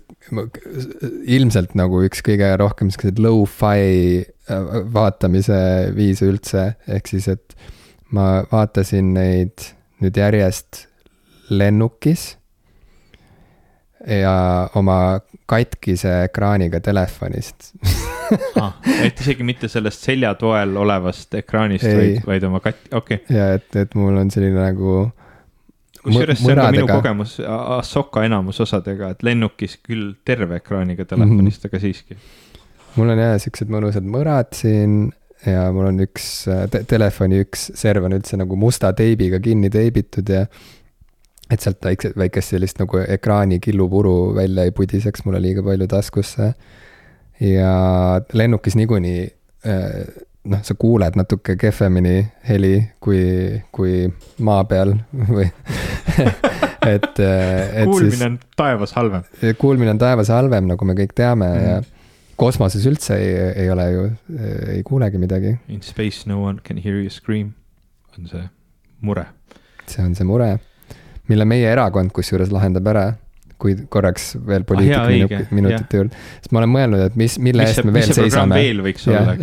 ilmselt nagu üks kõige rohkem siukseid low-fi äh, vaatamise viise üldse, ehk siis, et ma vaatasin neid nüüd järjest lennukis ja oma katkise ekraaniga telefonist. Ah, et isegi mitte sellest seljatoel olevast ekraanist, vaid, vaid oma kat-, okei. Okay.. ja et, et mul on selline nagu kusjuures see on ka minu kogemus Ahsoka enamusosadega, et lennukis küll terve ekraaniga telefonist mm, -hmm. aga siiski. mul on jah siuksed mõnusad mõrad siin ja mul on üks te telefoni üks serv on üldse nagu musta teibiga kinni teibitud ja et sealt väikse, väikest sellist nagu ekraani killupuru välja ei pudiseks mulle liiga palju taskusse. ja lennukis niikuinii äh, noh, sa kuuled natuke kehvemini heli kui, kui maa peal [LAUGHS] või [LAUGHS] et, et. kuulmine siis, on taevas halvem. kuulmine on taevas halvem, nagu me kõik teame mm ja kosmoses üldse ei, ei ole ju, ei kuulegi midagi. In space no one can hear you scream on see mure. see on see mure, mille meie erakond kusjuures lahendab ära kui korraks veel poliitikaminutit juurde. sest ma olen mõelnud, et mis, mille mis eest me veel seisame.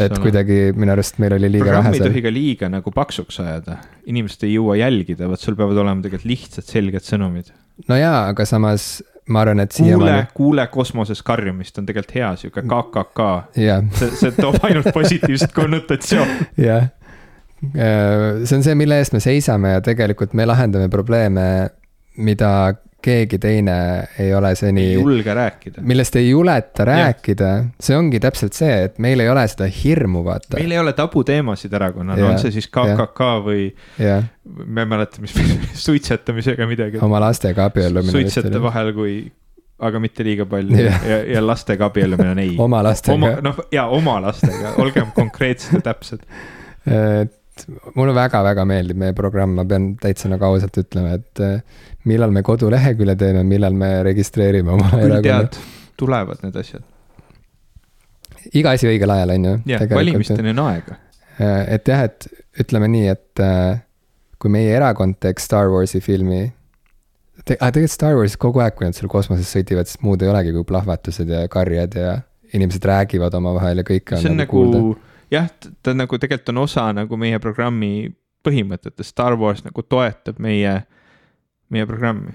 et kuidagi minu arust meil oli liiga vähe. ei tohi ka liiga nagu paksuks ajada, inimesed ei jõua jälgida, vot sul peavad olema tegelikult lihtsad, selged sõnumid. no jaa, aga samas ma arvan, et siiamaani. kuule, kuule kosmoses karjumist on tegelikult hea, sihuke KKK. see, see toob ainult positiivset konnotatsiooni. jah, äh, see on see, mille eest me seisame ja tegelikult me lahendame probleeme, mida keegi teine ei ole seni. ei julge rääkida. millest ei juleta rääkida, see ongi täpselt see, et meil ei ole seda hirmu, vaata. meil ei ole tabuteemasid erakonnal, on see siis KKK või. ma ei mäleta, mis suitsetamisega midagi. oma lastega abiellumine. suitsete vahel, kui aga mitte liiga palju ja, ja, ja lastega abiellumine on ei. oma lastega. noh, ja oma lastega, olgem konkreetsed ja täpsed et [LAUGHS] mulle väga-väga meeldib meie programm, ma pean täitsa nagu ausalt ütlema, et eh, millal me kodulehekülje teeme, millal me registreerime oma erakonna. tulevad need asjad. iga asi õigel ajal, on ju. jah, valimisteni on aega. Eh, et jah, et ütleme nii, et eh, kui meie erakond teeks Star Warsi filmi te,. aga tegelikult Star Warsis kogu aeg, kui nad seal kosmoses sõdivad, siis muud ei olegi kui plahvatused ja karjed ja inimesed räägivad omavahel ja kõike on, on nagu, nagu jah, ta nagu tegelikult on osa nagu meie programmi põhimõtetest, Star Wars nagu toetab meie, meie programmi.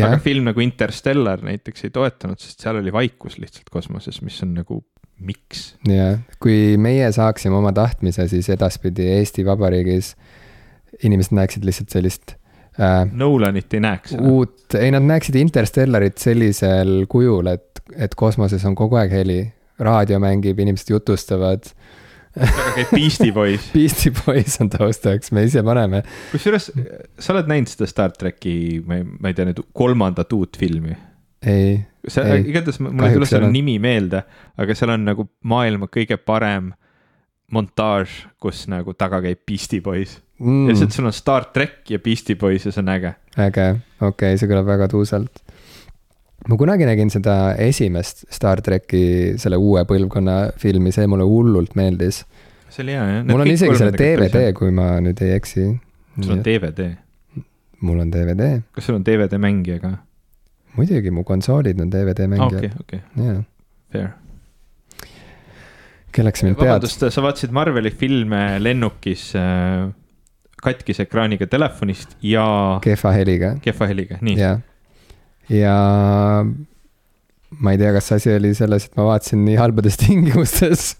aga film nagu Interstellar näiteks ei toetanud, sest seal oli vaikus lihtsalt kosmoses, mis on nagu miks. jah, kui meie saaksime oma tahtmise, siis edaspidi Eesti Vabariigis inimesed näeksid lihtsalt sellist äh,. Nolanit ei näeks. uut, ei nad näeksid Interstellarit sellisel kujul, et, et kosmoses on kogu aeg heli, raadio mängib, inimesed jutustavad käib Beastie Boys [LAUGHS] Beastie Boys on taustaks, me ise paneme. kusjuures, sa oled näinud seda Star tracki, ma ei, ma ei tea nüüd kolmandat uut filmi? ei. see, igatahes mul ei tule selle nimi meelde, aga seal on nagu maailma kõige parem montaaž, kus nagu taga käib Beastie Boys mm.. ja lihtsalt sul on Star track ja Beastie Boys ja see on äge. äge, okei okay,, see kõlab väga tuusalt ma kunagi nägin seda esimest Star tracki, selle uue põlvkonna filmi, see mulle hullult meeldis. see oli hea jah. mul on isegi selle DVD, kui ma nüüd ei eksi. sul on DVD? mul on DVD. kas sul on DVD mängija ka? muidugi, mu konsoolid on DVD mängijad. okei, okei. Fair. kelleks mind pead? vabandust, sa vaatasid Marveli filme lennukis äh, katkise ekraaniga telefonist ja. kehva heliga. kehva heliga, nii. Ja ma ei tea, kas asi oli selles, et ma vaatasin nii halbades [LAUGHS] tingimustes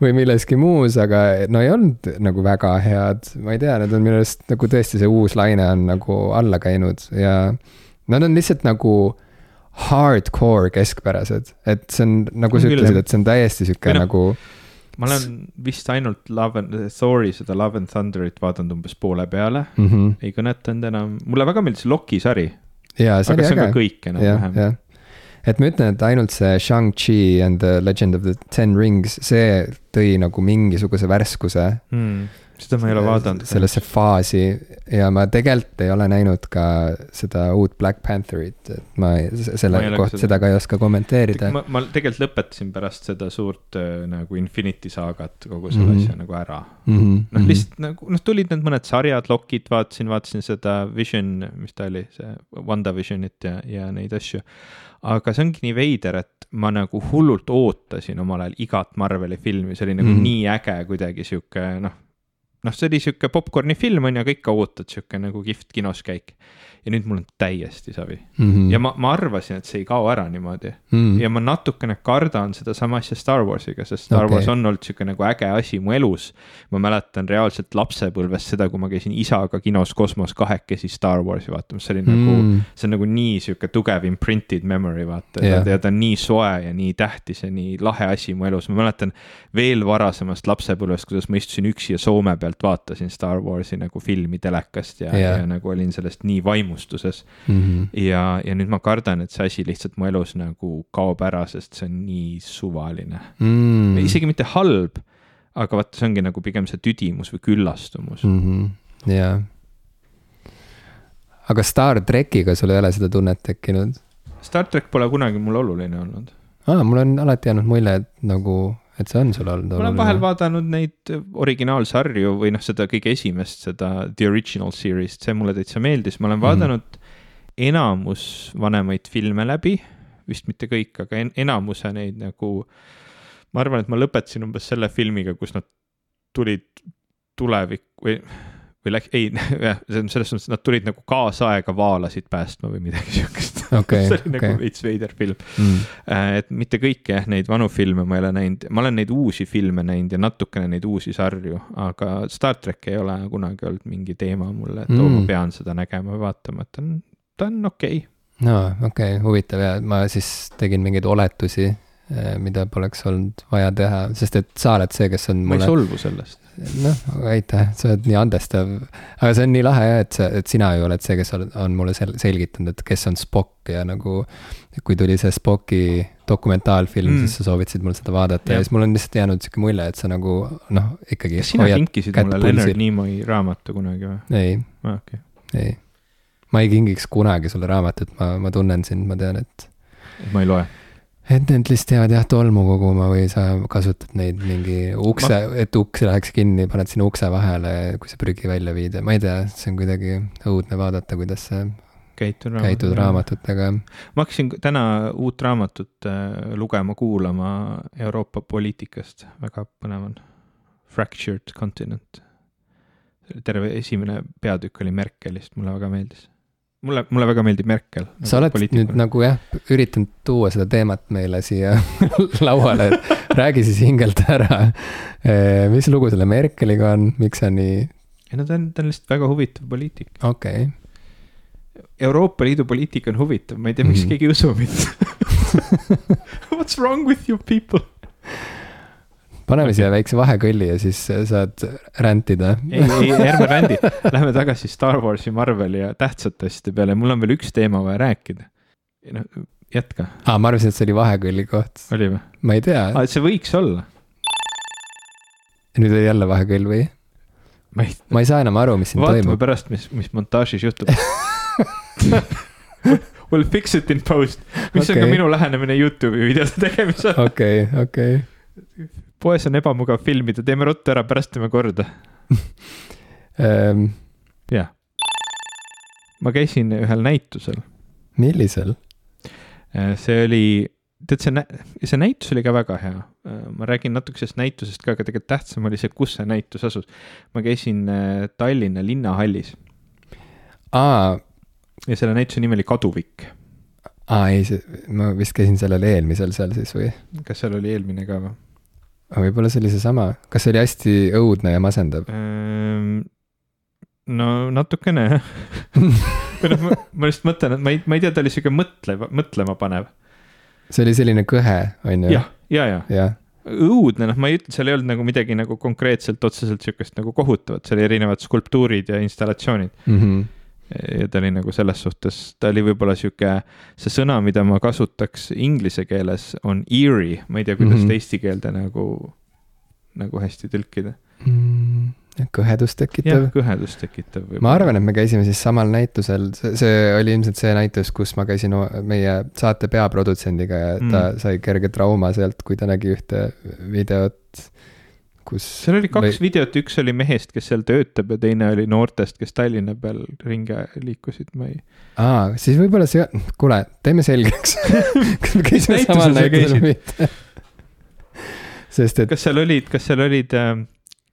või milleski muus, aga no ei olnud nagu väga head, ma ei tea, need on minu arust nagu tõesti see uus laine on nagu alla käinud ja nad on lihtsalt nagu hardcore keskpärased, et see on nagu sa ütlesid, et see on täiesti sihuke no, nagu. ma olen vist ainult Love and, Thori seda Love and Thunderit vaadanud umbes poole peale. Mm, -hmm. ei kõnetanud enam, mulle väga meeldis Loki sari jaa, see oli äge. kõik enam-vähem. Et ma ütlen, et ainult see Shang-Chi and the Legend of the Ten Rings, see tõi nagu mingisuguse värskuse mm seda ma ei ole vaadanud. sellesse faasi ja ma tegelikult ei ole näinud ka seda uut Black Pantherit, et ma selle kohta, seda ka ei oska kommenteerida. ma, ma tegelikult lõpetasin pärast seda suurt äh, nagu Infinity saagat kogu selle mm -hmm. asja nagu ära mm -hmm.. noh, lihtsalt nagu noh, tulid need mõned sarjad, Lokid vaatasin, vaatasin seda Vision, mis ta oli, see WandaVisionit ja, ja neid asju. Aga see ongi nii veider, et ma nagu hullult ootasin omal ajal igat Marveli filmi, see oli nagu mm -hmm. nii äge kuidagi sihuke noh noh, see oli sihuke popkorni film on ju, aga ikka ootad sihuke nagu kihvt kinos käik ja nüüd mul on täiesti savi mm. -hmm. ja ma, ma arvasin, et see ei kao ära niimoodi mm. -hmm. ja ma natukene kardan sedasama asja Star Warsiga, sest Star okay. Wars on olnud sihuke nagu äge asi mu elus. ma mäletan reaalselt lapsepõlvest seda, kui ma käisin isaga kinos Kosmos kahekesi Star Warsi vaatamas, see oli mm. nagu, mhm. see on nagu nii sihuke tugev imprinted memory vaata yeah. ja ta on nii soe ja nii tähtis ja nii lahe asi mu elus, ma mäletan veel varasemast lapsepõlvest, kuidas ma istusin üksi ja Soome pealt vaatasin Star Warsi nagu filmi telekast ja yeah., ja nagu olin sellest nii vaimunud vaimustuses mm. -hmm. ja, ja nüüd ma kardan, et see asi lihtsalt mu elus nagu kaob ära, sest see on nii suvaline mm.. isegi mitte halb, aga vaata, see ongi nagu pigem see tüdimus või küllastumus mm. -hmm. jaa. aga Star trackiga sul ei ole seda tunnet tekkinud? Star track pole kunagi mulle oluline olnud. aa, mul on alati jäänud mulje, et nagu et see on sul olnud oluline? ma olen vahel vaadanud neid originaalsarju või noh, seda kõige esimest, seda The Original Series't, see mulle täitsa meeldis, ma olen mm -hmm. vaadanud enamus vanemaid filme läbi, vist mitte kõik, aga en enamuse neid nagu, ma arvan, et ma lõpetasin umbes selle filmiga, kus nad tulid tulevik või või läks, ei, [LAUGHS] jah, selles suhtes nad tulid nagu kaasaega vaalasid päästma või midagi [LAUGHS] siukest okay, see oli okay. nagu veits veider film mm.. Äh, et mitte kõiki jah, neid vanu filme ma ei ole näinud, ma olen neid uusi filme näinud ja natukene neid uusi sarju, aga Star track ei ole kunagi olnud mingi teema mulle, et mm. oo, ma pean seda nägema või vaatama, et ta on, ta on okei okay. no okei okay,, huvitav ja ma siis tegin mingeid oletusi Eh, mida poleks olnud vaja teha, sest et sa oled see, kes on mulle. ma ei solvu sellest. Noh, aitäh, sa oled nii andestav. aga see on nii lahe jah, et sa, et sina ju oled see, kes on, on mulle sel-, selgitanud, et kes on Spock ja nagu. kui tuli see Spocki dokumentaalfilm mm., siis sa soovitasid mul seda vaadata ja, ja siis mul on lihtsalt jäänud sihuke mulje, et sa nagu noh, ikkagi. kas sina kinkisid mulle Leonard Nimoy raamatu kunagi või? ei ah,, okay. ei. ma ei kingiks kunagi sulle raamatut, ma, ma tunnen sind, ma tean, et. ma ei loe et need lihtsalt jäävad jah tolmu koguma või sa kasutad neid mingi ukse ma..., et uks läheks kinni, paned sinna ukse vahele, kui sa prügi välja viid ja ma ei tea, see on kuidagi õudne vaadata, kuidas sa käitud raamatut, käitud raamatutega. ma hakkasin täna uut raamatut äh, lugema, kuulama Euroopa poliitikast, väga põnev on. Fractured Continent. terve esimene peatükk oli Merkelist, mulle väga meeldis mulle, mulle väga meeldib Merkel. sa oled poliitikuna. nüüd nagu jah, üritanud tuua seda teemat meile siia [LAUGHS] lauale, et räägi siis hingelt ära. Eh, mis lugu selle Merkeliga on, miks sa nii? ei no ta on, ta on lihtsalt väga huvitav poliitik. okei okay.. Euroopa Liidu poliitika on huvitav, ma ei tea, miks mm keegi ei usu mind [LAUGHS] What's wrong with you people? Paneme okay. siia väikse vahekõlli ja siis saad rändida. ei, ei, ärme rändi, [LAUGHS] lähme tagasi Star Warsi, Marveli ja tähtsate asjade peale, mul on veel üks teema vaja rääkida. noh, jätka. aa, ma arvasin, et see oli vahekõlli koht. oli või? ma ei tea. aa, et see võiks olla. nüüd oli jälle vahekõll või? ma ei. ma ei saa enam aru, mis siin Vaatame toimub. vaatame pärast, mis, mis montaažis juhtub [LAUGHS] [LAUGHS] We'll fix it in post, mis okay. on ka minu lähenemine Youtube'i videode tegemisel. okei, okei poes on ebamugav filmida, teeme ruttu ära, pärast teeme korda um,. [LAUGHS] jah. ma käisin ühel näitusel. millisel? Äh, see oli, tead, see, see näitus oli ka väga hea. Äh, ma räägin natuke sellest näitusest ka, aga tegelikult tähtsam oli see, kus see näitus asus. ma käisin äh, Tallinna linnahallis. aa. ja selle näituse nimi oli Kaduvik aa ei, ma vist käisin sellel eelmisel seal siis või? kas seal oli eelmine ka või? Võib-olla see oli seesama, kas see oli hästi õudne ja masendav ähm,? no natukene jah [LAUGHS] või noh, ma lihtsalt mõtlen, et ma ei, ma ei tea, ta oli sihuke mõtleva, mõtlema panev. see oli selline kõhe, on ju? jah, ja, ja, ja. õudne, noh, ma ei ütle, seal ei olnud nagu midagi nagu konkreetselt otseselt sihukest nagu kohutavat, seal oli erinevad skulptuurid ja installatsioonid mm. -hmm ja ta oli nagu selles suhtes, ta oli võib-olla sihuke, see sõna, mida ma kasutaks inglise keeles, on eerie, ma ei tea, kuidas mm -hmm. seda eesti keelde nagu, nagu hästi tõlkida mm,. kõhedust tekitav. jah, kõhedust tekitav. ma arvan, et me käisime siis samal näitusel, see, see oli ilmselt see näitus, kus ma käisin meie saate peaprodutsendiga ja ta mm. sai kerge trauma sealt, kui ta nägi ühte videot kus. seal oli kaks või... videot, üks oli mehest, kes seal töötab ja teine oli noortest, kes Tallinna peal ringi liikusid, ma ei. aa, siis võib-olla see, kuule, teeme selgeks [LAUGHS] kas me käisime samal näitusel või mitte? sest et. kas seal olid, kas seal olid äh,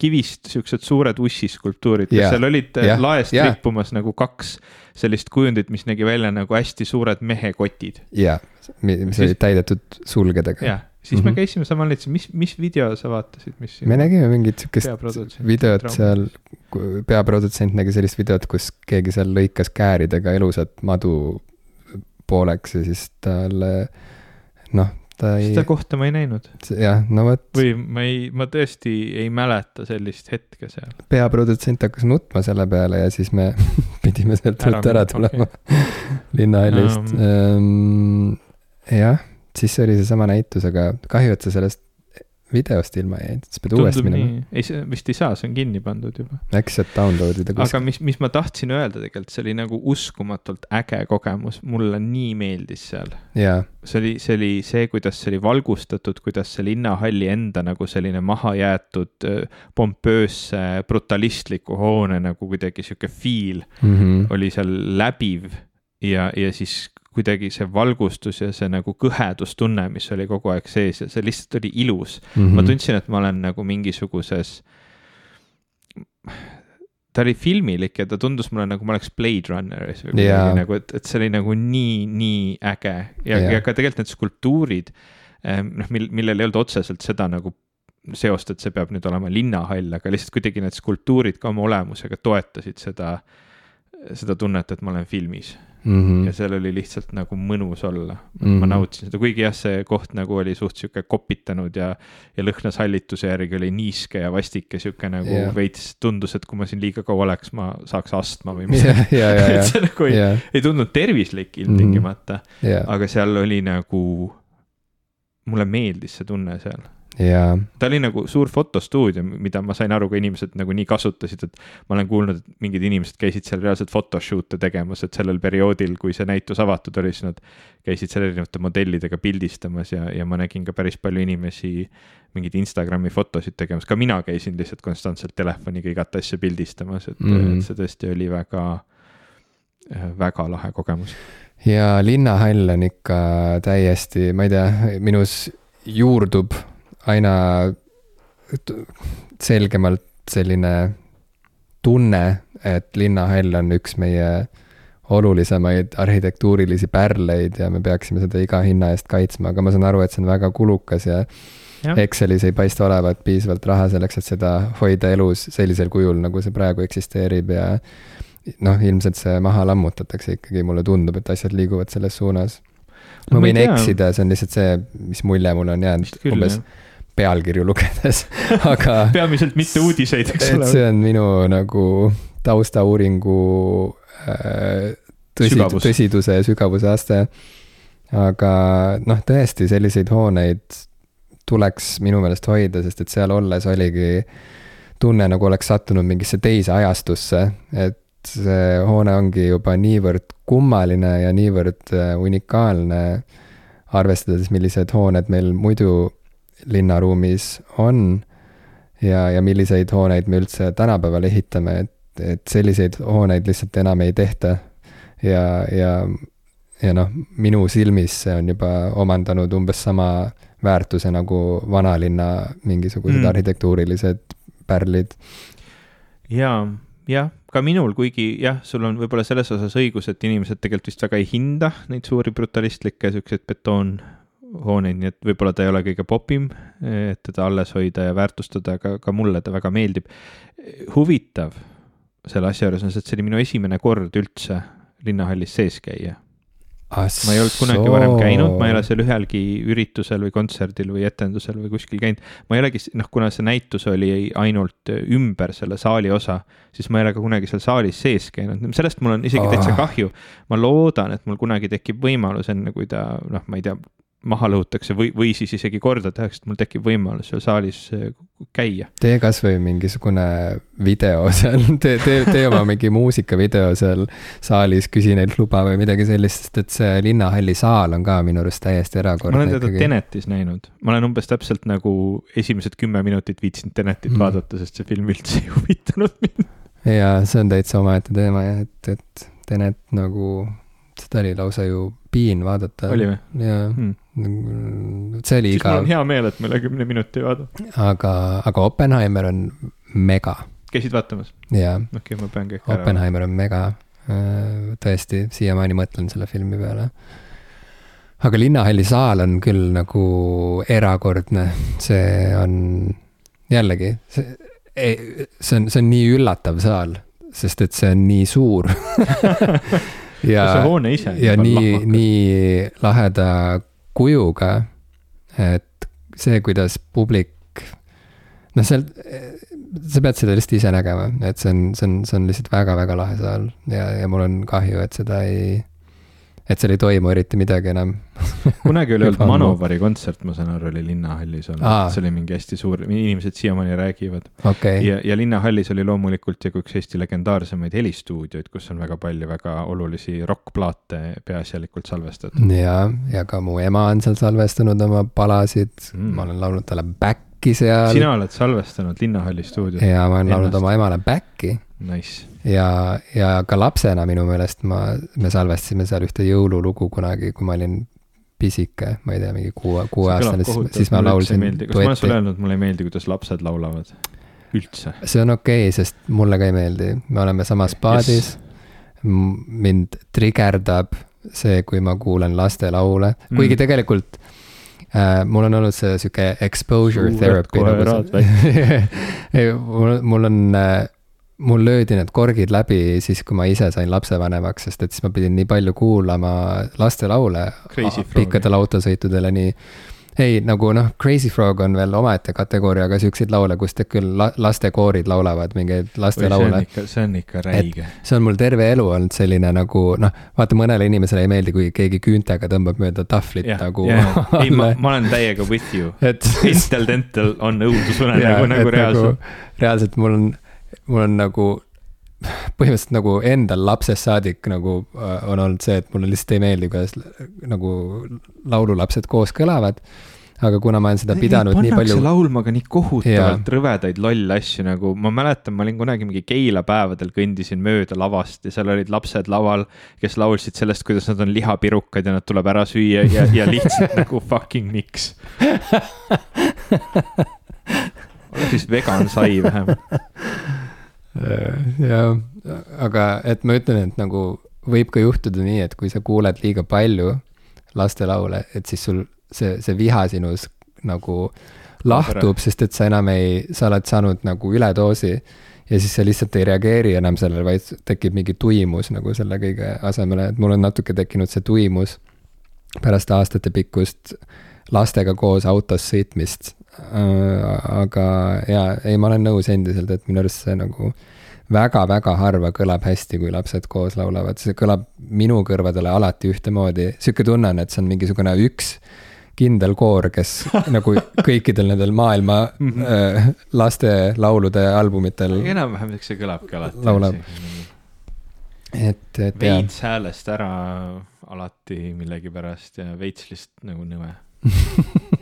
kivist siuksed suured ussiskulptuurid, kas seal olid ja, laest ja. rippumas nagu kaks sellist kujundit, mis nägi välja nagu hästi suured mehekotid? jaa, mis olid täidetud sulgedega. jah siis mm -hmm. me mhm. käisime samal näitusel, mis, mis video sa vaatasid, mis? me nägime mingit sihukest videot seal, peaprodutsent nägi sellist videot, kus keegi seal lõikas kääridega elusat madu pooleks ja siis talle noh, ta ei. seda kohta ma ei näinud. jah, no vot. või ma ei, ma tõesti ei mäleta sellist hetke seal. peaprodutsent hakkas nutma selle peale ja siis me [LAUGHS] pidime sealt ära, ära tulema [LAUGHS] okay. linnahallist um. um,. jah siis see oli seesama näitus, aga kahju, et sa sellest videost ilma jäid, siis pead uuesti minema. ei, see vist ei saa, see on kinni pandud juba. äkki saad download ida kuskil. aga mis, mis ma tahtsin öelda tegelikult, see oli nagu uskumatult äge kogemus, mulle nii meeldis seal yeah.. see oli, see oli see, kuidas see oli valgustatud, kuidas see linnahalli enda nagu selline mahajäetud pompöösse brutalistliku hoone nagu kuidagi sihuke feel mm -hmm. oli seal läbiv ja, ja siis kuidagi see valgustus ja see nagu kõhedustunne, mis oli kogu aeg sees ja see lihtsalt oli ilus mm. -hmm. ma tundsin, et ma olen nagu mingisuguses. ta oli filmilik ja ta tundus mulle nagu ma oleks Blade Runneris või kuidagi yeah. nagu, et, et see oli nagu nii, nii äge ja yeah., ja ka tegelikult need skulptuurid. Ehm, noh, mil, millel ei olnud otseselt seda nagu seost, et see peab nüüd olema linnahall, aga lihtsalt kuidagi need skulptuurid ka oma olemusega toetasid seda, seda tunnet, et ma olen filmis mm. -hmm. ja seal oli lihtsalt nagu mõnus olla mm. -hmm. ma nautisin seda, kuigi jah, see koht nagu oli suht sihuke kopitanud ja, ja lõhnas hallituse järgi oli niiske ja vastik ja sihuke nagu yeah. veits tundus, et kui ma siin liiga kaua oleks, ma saaks astma või [LAUGHS] midagi yeah,. Yeah, yeah, et see nagu ei yeah., ei tundunud tervislik ilmtingimata mm, -hmm. yeah. aga seal oli nagu, mulle meeldis see tunne seal jaa, ta oli nagu suur fotostuudio, mida ma sain aru, ka inimesed nagu nii kasutasid, et ma olen kuulnud, et mingid inimesed käisid seal reaalselt photoshoot'e tegemas, et sellel perioodil, kui see näitus avatud oli, siis nad käisid seal erinevate modellidega pildistamas ja, ja ma nägin ka päris palju inimesi mingeid Instagrami fotosid tegemas, ka mina käisin lihtsalt konstantselt telefoniga igat asja pildistamas, et mm. -hmm. et see tõesti oli väga, väga lahe kogemus. ja linnahall on ikka täiesti, ma ei tea, minus juurdub aina selgemalt selline tunne, et linnahall on üks meie olulisemaid arhitektuurilisi pärleid ja me peaksime seda iga hinna eest kaitsma, aga ma saan aru, et see on väga kulukas ja Jah. Excelis ei paista olevat piisavalt raha selleks, et seda hoida elus sellisel kujul, nagu see praegu eksisteerib ja noh, ilmselt see maha lammutatakse ikkagi, mulle tundub, et asjad liiguvad selles suunas. ma No võin tea. eksida, see on lihtsalt see, mis mulje mulle on jäänud umbes jah. Pealkirju lugedes [LAUGHS] aga peamiselt mitte uudiseid, eks et ole. see on minu nagu taustauuringu äh, tõsi, Sügavus. tõsiduse ja sügavuse aste. aga noh, tõesti selliseid hooneid tuleks minu meelest hoida, sest et seal olles oligi tunne, nagu oleks sattunud mingisse teise ajastusse, et see hoone ongi juba niivõrd kummaline ja niivõrd äh, unikaalne, arvestades, millised hooned meil muidu linnaruumis on ja, ja milliseid hooneid me üldse tänapäeval ehitame, et, et selliseid hooneid lihtsalt enam ei tehta. ja, ja, ja noh, minu silmis see on juba omandanud umbes sama väärtuse nagu vanalinna mingisugused Mm. arhitektuurilised pärlid. ja, jah, ka minul, kuigi jah, sul on võib-olla selles osas õigus, et inimesed tegelikult vist väga ei hinda neid suuri brutalistlikke siukseid betoonhooneid, nii et võib-olla ta ei ole kõige popim, et teda alles hoida ja väärtustada, aga ka mulle ta väga meeldib. huvitav selle asja juures on see, et see oli minu esimene kord üldse linnahallis sees käia ma ei olnud kunagi varem käinud, ma ei ole seal ühelgi üritusel või kontserdil või etendusel või kuskil käinud. ma ei olegi, noh, kuna see näitus oli ainult ümber selle saali osa, siis ma ei ole ka kunagi seal saalis sees käinud, sellest mul on isegi täitsa Ah. kahju. ma loodan, et mul kunagi tekib võimalus, enne kui ta, noh, ma ei tea, maha lõhutakse või, või siis isegi korda tehakse, et mul tekib võimalus seal saalis äh, käia. tee kasvõi mingisugune video [LAUGHS] seal, tee, tee, tee oma mingi muusikavideo seal saalis, küsi neilt luba või midagi sellist, sest et see linnahalli saal on ka minu arust täiesti ma erakordne olen teda Tenetis näinud, ma olen umbes täpselt nagu esimesed kümme minutit viitsinud Tenetit Mm. mm. vaadata, sest see film üldse ei [LAUGHS] huvitanud mind. ja see on täitsa omaette teema jah, et, et Tenet nagu, seda oli lausa ju piin vaadata. oli või jaa hmm.? See oli siis mul igav on, hea meel, et me üle kümne minuti ei vaada. aga, aga Oppenheimer on mega käisid vaatamas? ja okei okay,, ma pean kõik ära. Oppenheimer on mega, tõesti, siiamaani mõtlen selle filmi peale. aga Linnahalli saal on küll nagu erakordne, see on jällegi, see, see on, see on nii üllatav saal, sest et see on nii suur [LAUGHS] ja ja juba nii, nii laheda kujuga, et see, kuidas publik, noh, seal, sa pead seda lihtsalt ise nägema, et see on, see on, see on lihtsalt väga-väga lahe saal ja, ja mul on kahju, et seda ei, et seal ei toimu eriti midagi enam. kunagi oli olnud. [LAUGHS] Manovari kontsert, ma saan aru, oli Linnahallis olnud see oli mingi hästi suur, inimesed siiamaani räägivad. okei, ja, ja Linnahallis oli loomulikult ka üks Eesti legendaarsemaid helistuudioid, kus on väga palju väga olulisi rokkplaate peaasjalikult salvestatud. ja, ja ka mu ema on seal salvestanud oma palasid Mm. ma olen laulnud talle back'i seal sina oled salvestanud Linnahalli stuudios, ja ma olen laulnud oma emale back'i nice. ja, ja ka lapsena minu meelest ma, me salvestasime seal ühte jõululugu kunagi, kui ma olin pisike, ma ei tea, mingi kuue, kuueaastane, siis, siis ma laulsin kas ma olen sulle öelnud, mulle ei meeldi, kuidas lapsed laulavad? üldse. see on okei okay,, sest mulle ka ei meeldi, me oleme samas paadis Yes. mind trigerdab see, kui ma kuulen lastelaule, kuigi Mm. mm. tegelikult äh, mul on olnud see sihuke exposure Suured therapy nagu see. [LAUGHS] mul, mul on äh, mul löödi need korgid läbi siis, kui ma ise sain lapsevanemaks, sest et siis ma pidin nii palju kuulama lastelaule pikkadel autosõitudel ja nii. Ei, nagu noh, Crazy Frog on veel omaette kategooria, aga siukseid laule, kus te küll la lastekoorid laulavad mingeid lastelaule. see on ikka räige. see on mul terve elu olnud selline nagu noh, vaata mõnele inimesele ei meeldi, kui keegi küüntega tõmbab mööda tahvlit ja, nagu. [LAUGHS] ei, ma, ma olen täiega with you et [LAUGHS] Intel Dental on õudusunenägu nagu reaalselt nagu,. reaalselt mul on, mul on nagu põhimõtteliselt nagu endal lapsest saadik nagu äh, on olnud see, et mulle lihtsalt ei meeldi, kuidas nagu laululapsed koos kõlavad. aga kuna ma olen seda pidanud nii palju. laulma ka nii kohutavalt rõvedaid lolle asju nagu, ma mäletan, ma olin kunagi mingi Keila päevadel kõndisin mööda lavast ja seal olid lapsed laval, kes laulsid sellest, kuidas nad on lihapirukad ja nad tuleb ära süüa ja, ja lihtsalt [LAUGHS] nagu fucking miks ole siis vegan sai vähemalt [LAUGHS] Äh, jah, aga et ma ütlen, et nagu võib ka juhtuda nii, et kui sa kuuled liiga palju lastelaule, et siis sul see, see viha sinus nagu lahtub, sest et sa enam ei, sa oled saanud nagu üledoosi ja siis sa lihtsalt ei reageeri enam sellele, vaid tekib mingi tuimus nagu selle kõige asemele, et mul on natuke tekkinud see tuimus pärast aastatepikkust lastega koos autos sõitmist Äh, aga jaa, ei, ma olen nõus endiselt, et minu arust see nagu väga-väga harva kõlab hästi, kui lapsed koos laulavad, see kõlab minu kõrvadele alati ühtemoodi. sihuke tunne on, et see on mingisugune üks kindel koor, kes [LAUGHS] nagu kõikidel nendel maailma -hmm. äh, lastelaulude albumitel. enam-vähem see kõlabki alati. laulab. et, et veits häälest ära alati millegipärast ja veits lihtsalt nagu nõme [LAUGHS]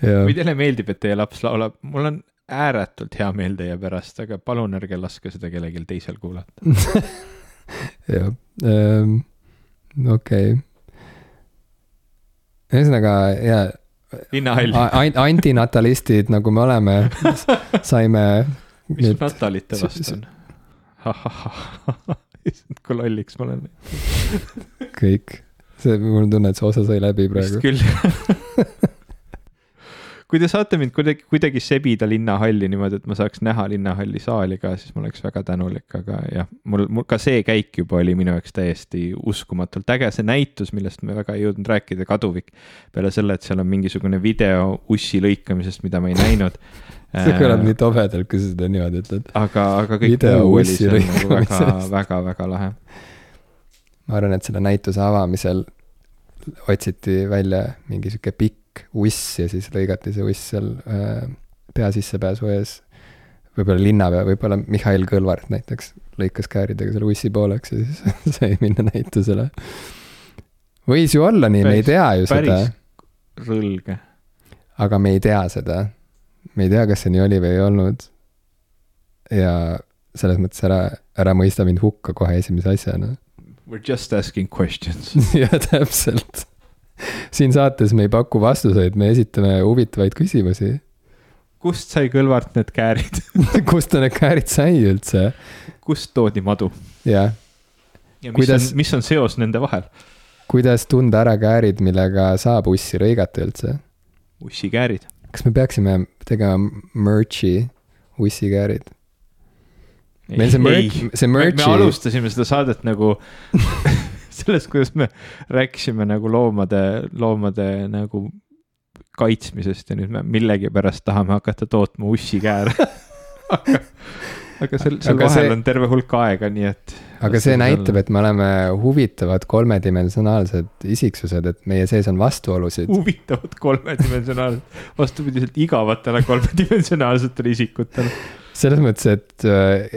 kui teile meeldib, et teie laps laulab, mul on ääretult hea meel teie pärast, aga palun ärge laske seda kellelgi teisel kuulata [LAUGHS] jah ähm,, okei ühesõnaga, jaa. linnahall Ant. antinatalistid, nagu me oleme, saime. mis nüüd... natalite vastu on? issand, [LAUGHS] kui lolliks ma olen kõik, see, mul on tunne, et see osa sai läbi praegu. vist küll [LAUGHS] kui te saate mind kuidagi, kuidagi sebida linnahalli niimoodi, et ma saaks näha linnahalli saali ka, siis ma oleks väga tänulik, aga jah, mul, mul ka see käik juba oli minu jaoks täiesti uskumatult äge, see näitus, millest me väga ei jõudnud rääkida, kaduvik. peale selle, et seal on mingisugune video ussi lõikamisest, mida ma ei näinud [LAUGHS] see kõlab nii tobedalt, kui sa seda niimoodi ütled. aga, aga kõik video muu oli seal nagu väga, väga, väga lahe. ma arvan, et selle näituse avamisel otsiti välja mingi sihuke pikk pikk uss ja siis lõigati see uss seal äh, pea sissepääsu ees. võib-olla linnapea, võib-olla Mihhail Kõlvart näiteks lõikas kääridega selle ussi pooleks ja siis [LAUGHS] sai minna näitusele. võis ju olla nii, me ei tea ju seda. rõlge. aga me ei tea seda. me ei tea, kas see nii oli või ei olnud. ja selles mõttes ära, ära mõista mind hukka kohe esimese asjana. We are just asking questions [LAUGHS] jah, täpselt [LAUGHS] siin saates me ei paku vastuseid, me esitame huvitavaid küsimusi. kust sai Kõlvart need käärid [LAUGHS] kust ta need käärid sai üldse? kust toodi madu? jah. ja mis kuidas, on, mis on seos nende vahel? kuidas tunda ära käärid, millega saab ussi lõigata üldse? ussikäärid. kas me peaksime tegema merch'i ussikäärid? meil see merch, see merch'i. me alustasime seda saadet nagu [LAUGHS] [LAUGHS] sellest, kuidas me rääkisime nagu loomade, loomade nagu kaitsmisest ja nüüd me millegipärast tahame hakata tootma ussikääre [LAUGHS] aga, aga seal, seal aga vahel see, on terve hulk aega, nii et. aga see näitab, et me oleme huvitavad kolmedimensionaalsed isiksused, et meie sees on vastuolusid. huvitavad kolmedimensionaalsed, vastupidiselt igavatele kolmedimensionaalsetele isikutele. selles mõttes, et äh,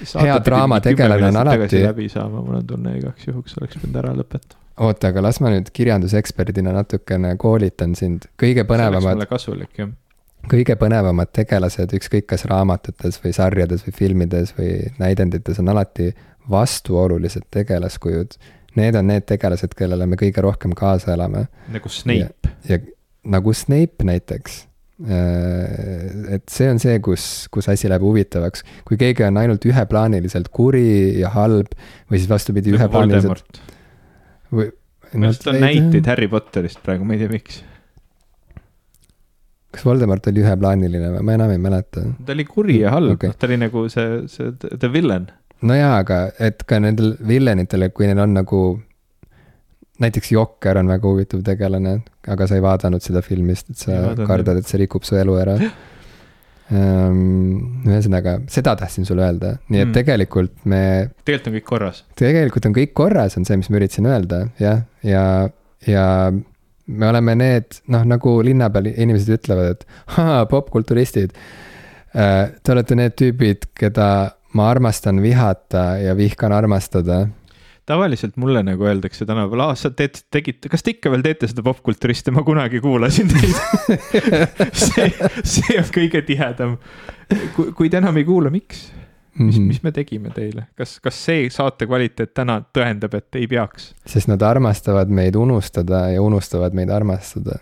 hea hea draamategelane on alati. läbi saama, mul on tunne igaks juhuks oleks pidanud ära lõpetama. oota, aga las ma nüüd kirjanduseksperdina natukene koolitan sind, kõige põnevamad. kasulik, jah. kõige põnevamad tegelased, ükskõik kas raamatutes või sarjades või filmides või näidendites on alati vastuolulised tegelaskujud. Need on need tegelased, kellele me kõige rohkem kaasa elame. nagu Snape. ja nagu Snape näiteks et see on see, kus, kus asi läheb huvitavaks. kui keegi on ainult üheplaaniliselt kuri ja halb või siis vastupidi, nagu üheplaaniliselt. või. ma just toon näiteid Harry Potterist praegu, ma ei tea, miks. kas Voldemort oli üheplaaniline või, ma enam ei mäleta. ta oli kuri ja halb okay., ta oli nagu see, see the villain. no jaa, aga et ka nendel villanitel, kui neil on nagu näiteks Jokker on väga huvitav tegelane, aga sa ei vaadanud seda filmi, sest et sa kardad, et see rikub su elu ära Ehm, ühesõnaga, seda tahtsin sulle öelda, nii et mm. tegelikult me. tegelikult on kõik korras. tegelikult on kõik korras, on see, mis ma üritasin öelda, jah, ja, ja me oleme need, noh, nagu linna peal inimesed ütlevad, et popkulturistid. Äh, te olete need tüübid, keda ma armastan vihata ja vihkan armastada tavaliselt mulle nagu öeldakse tänapäeval, aa, sa teed, tegite, kas te ikka veel teete seda popkulturisti, ma kunagi kuulasin teid [LAUGHS] see, see on kõige tihedam. kui te enam ei kuula, miks? mis mm, -hmm. mis me tegime teile, kas, kas see saate kvaliteet täna tõendab, et ei peaks? sest nad armastavad meid unustada ja unustavad meid armastada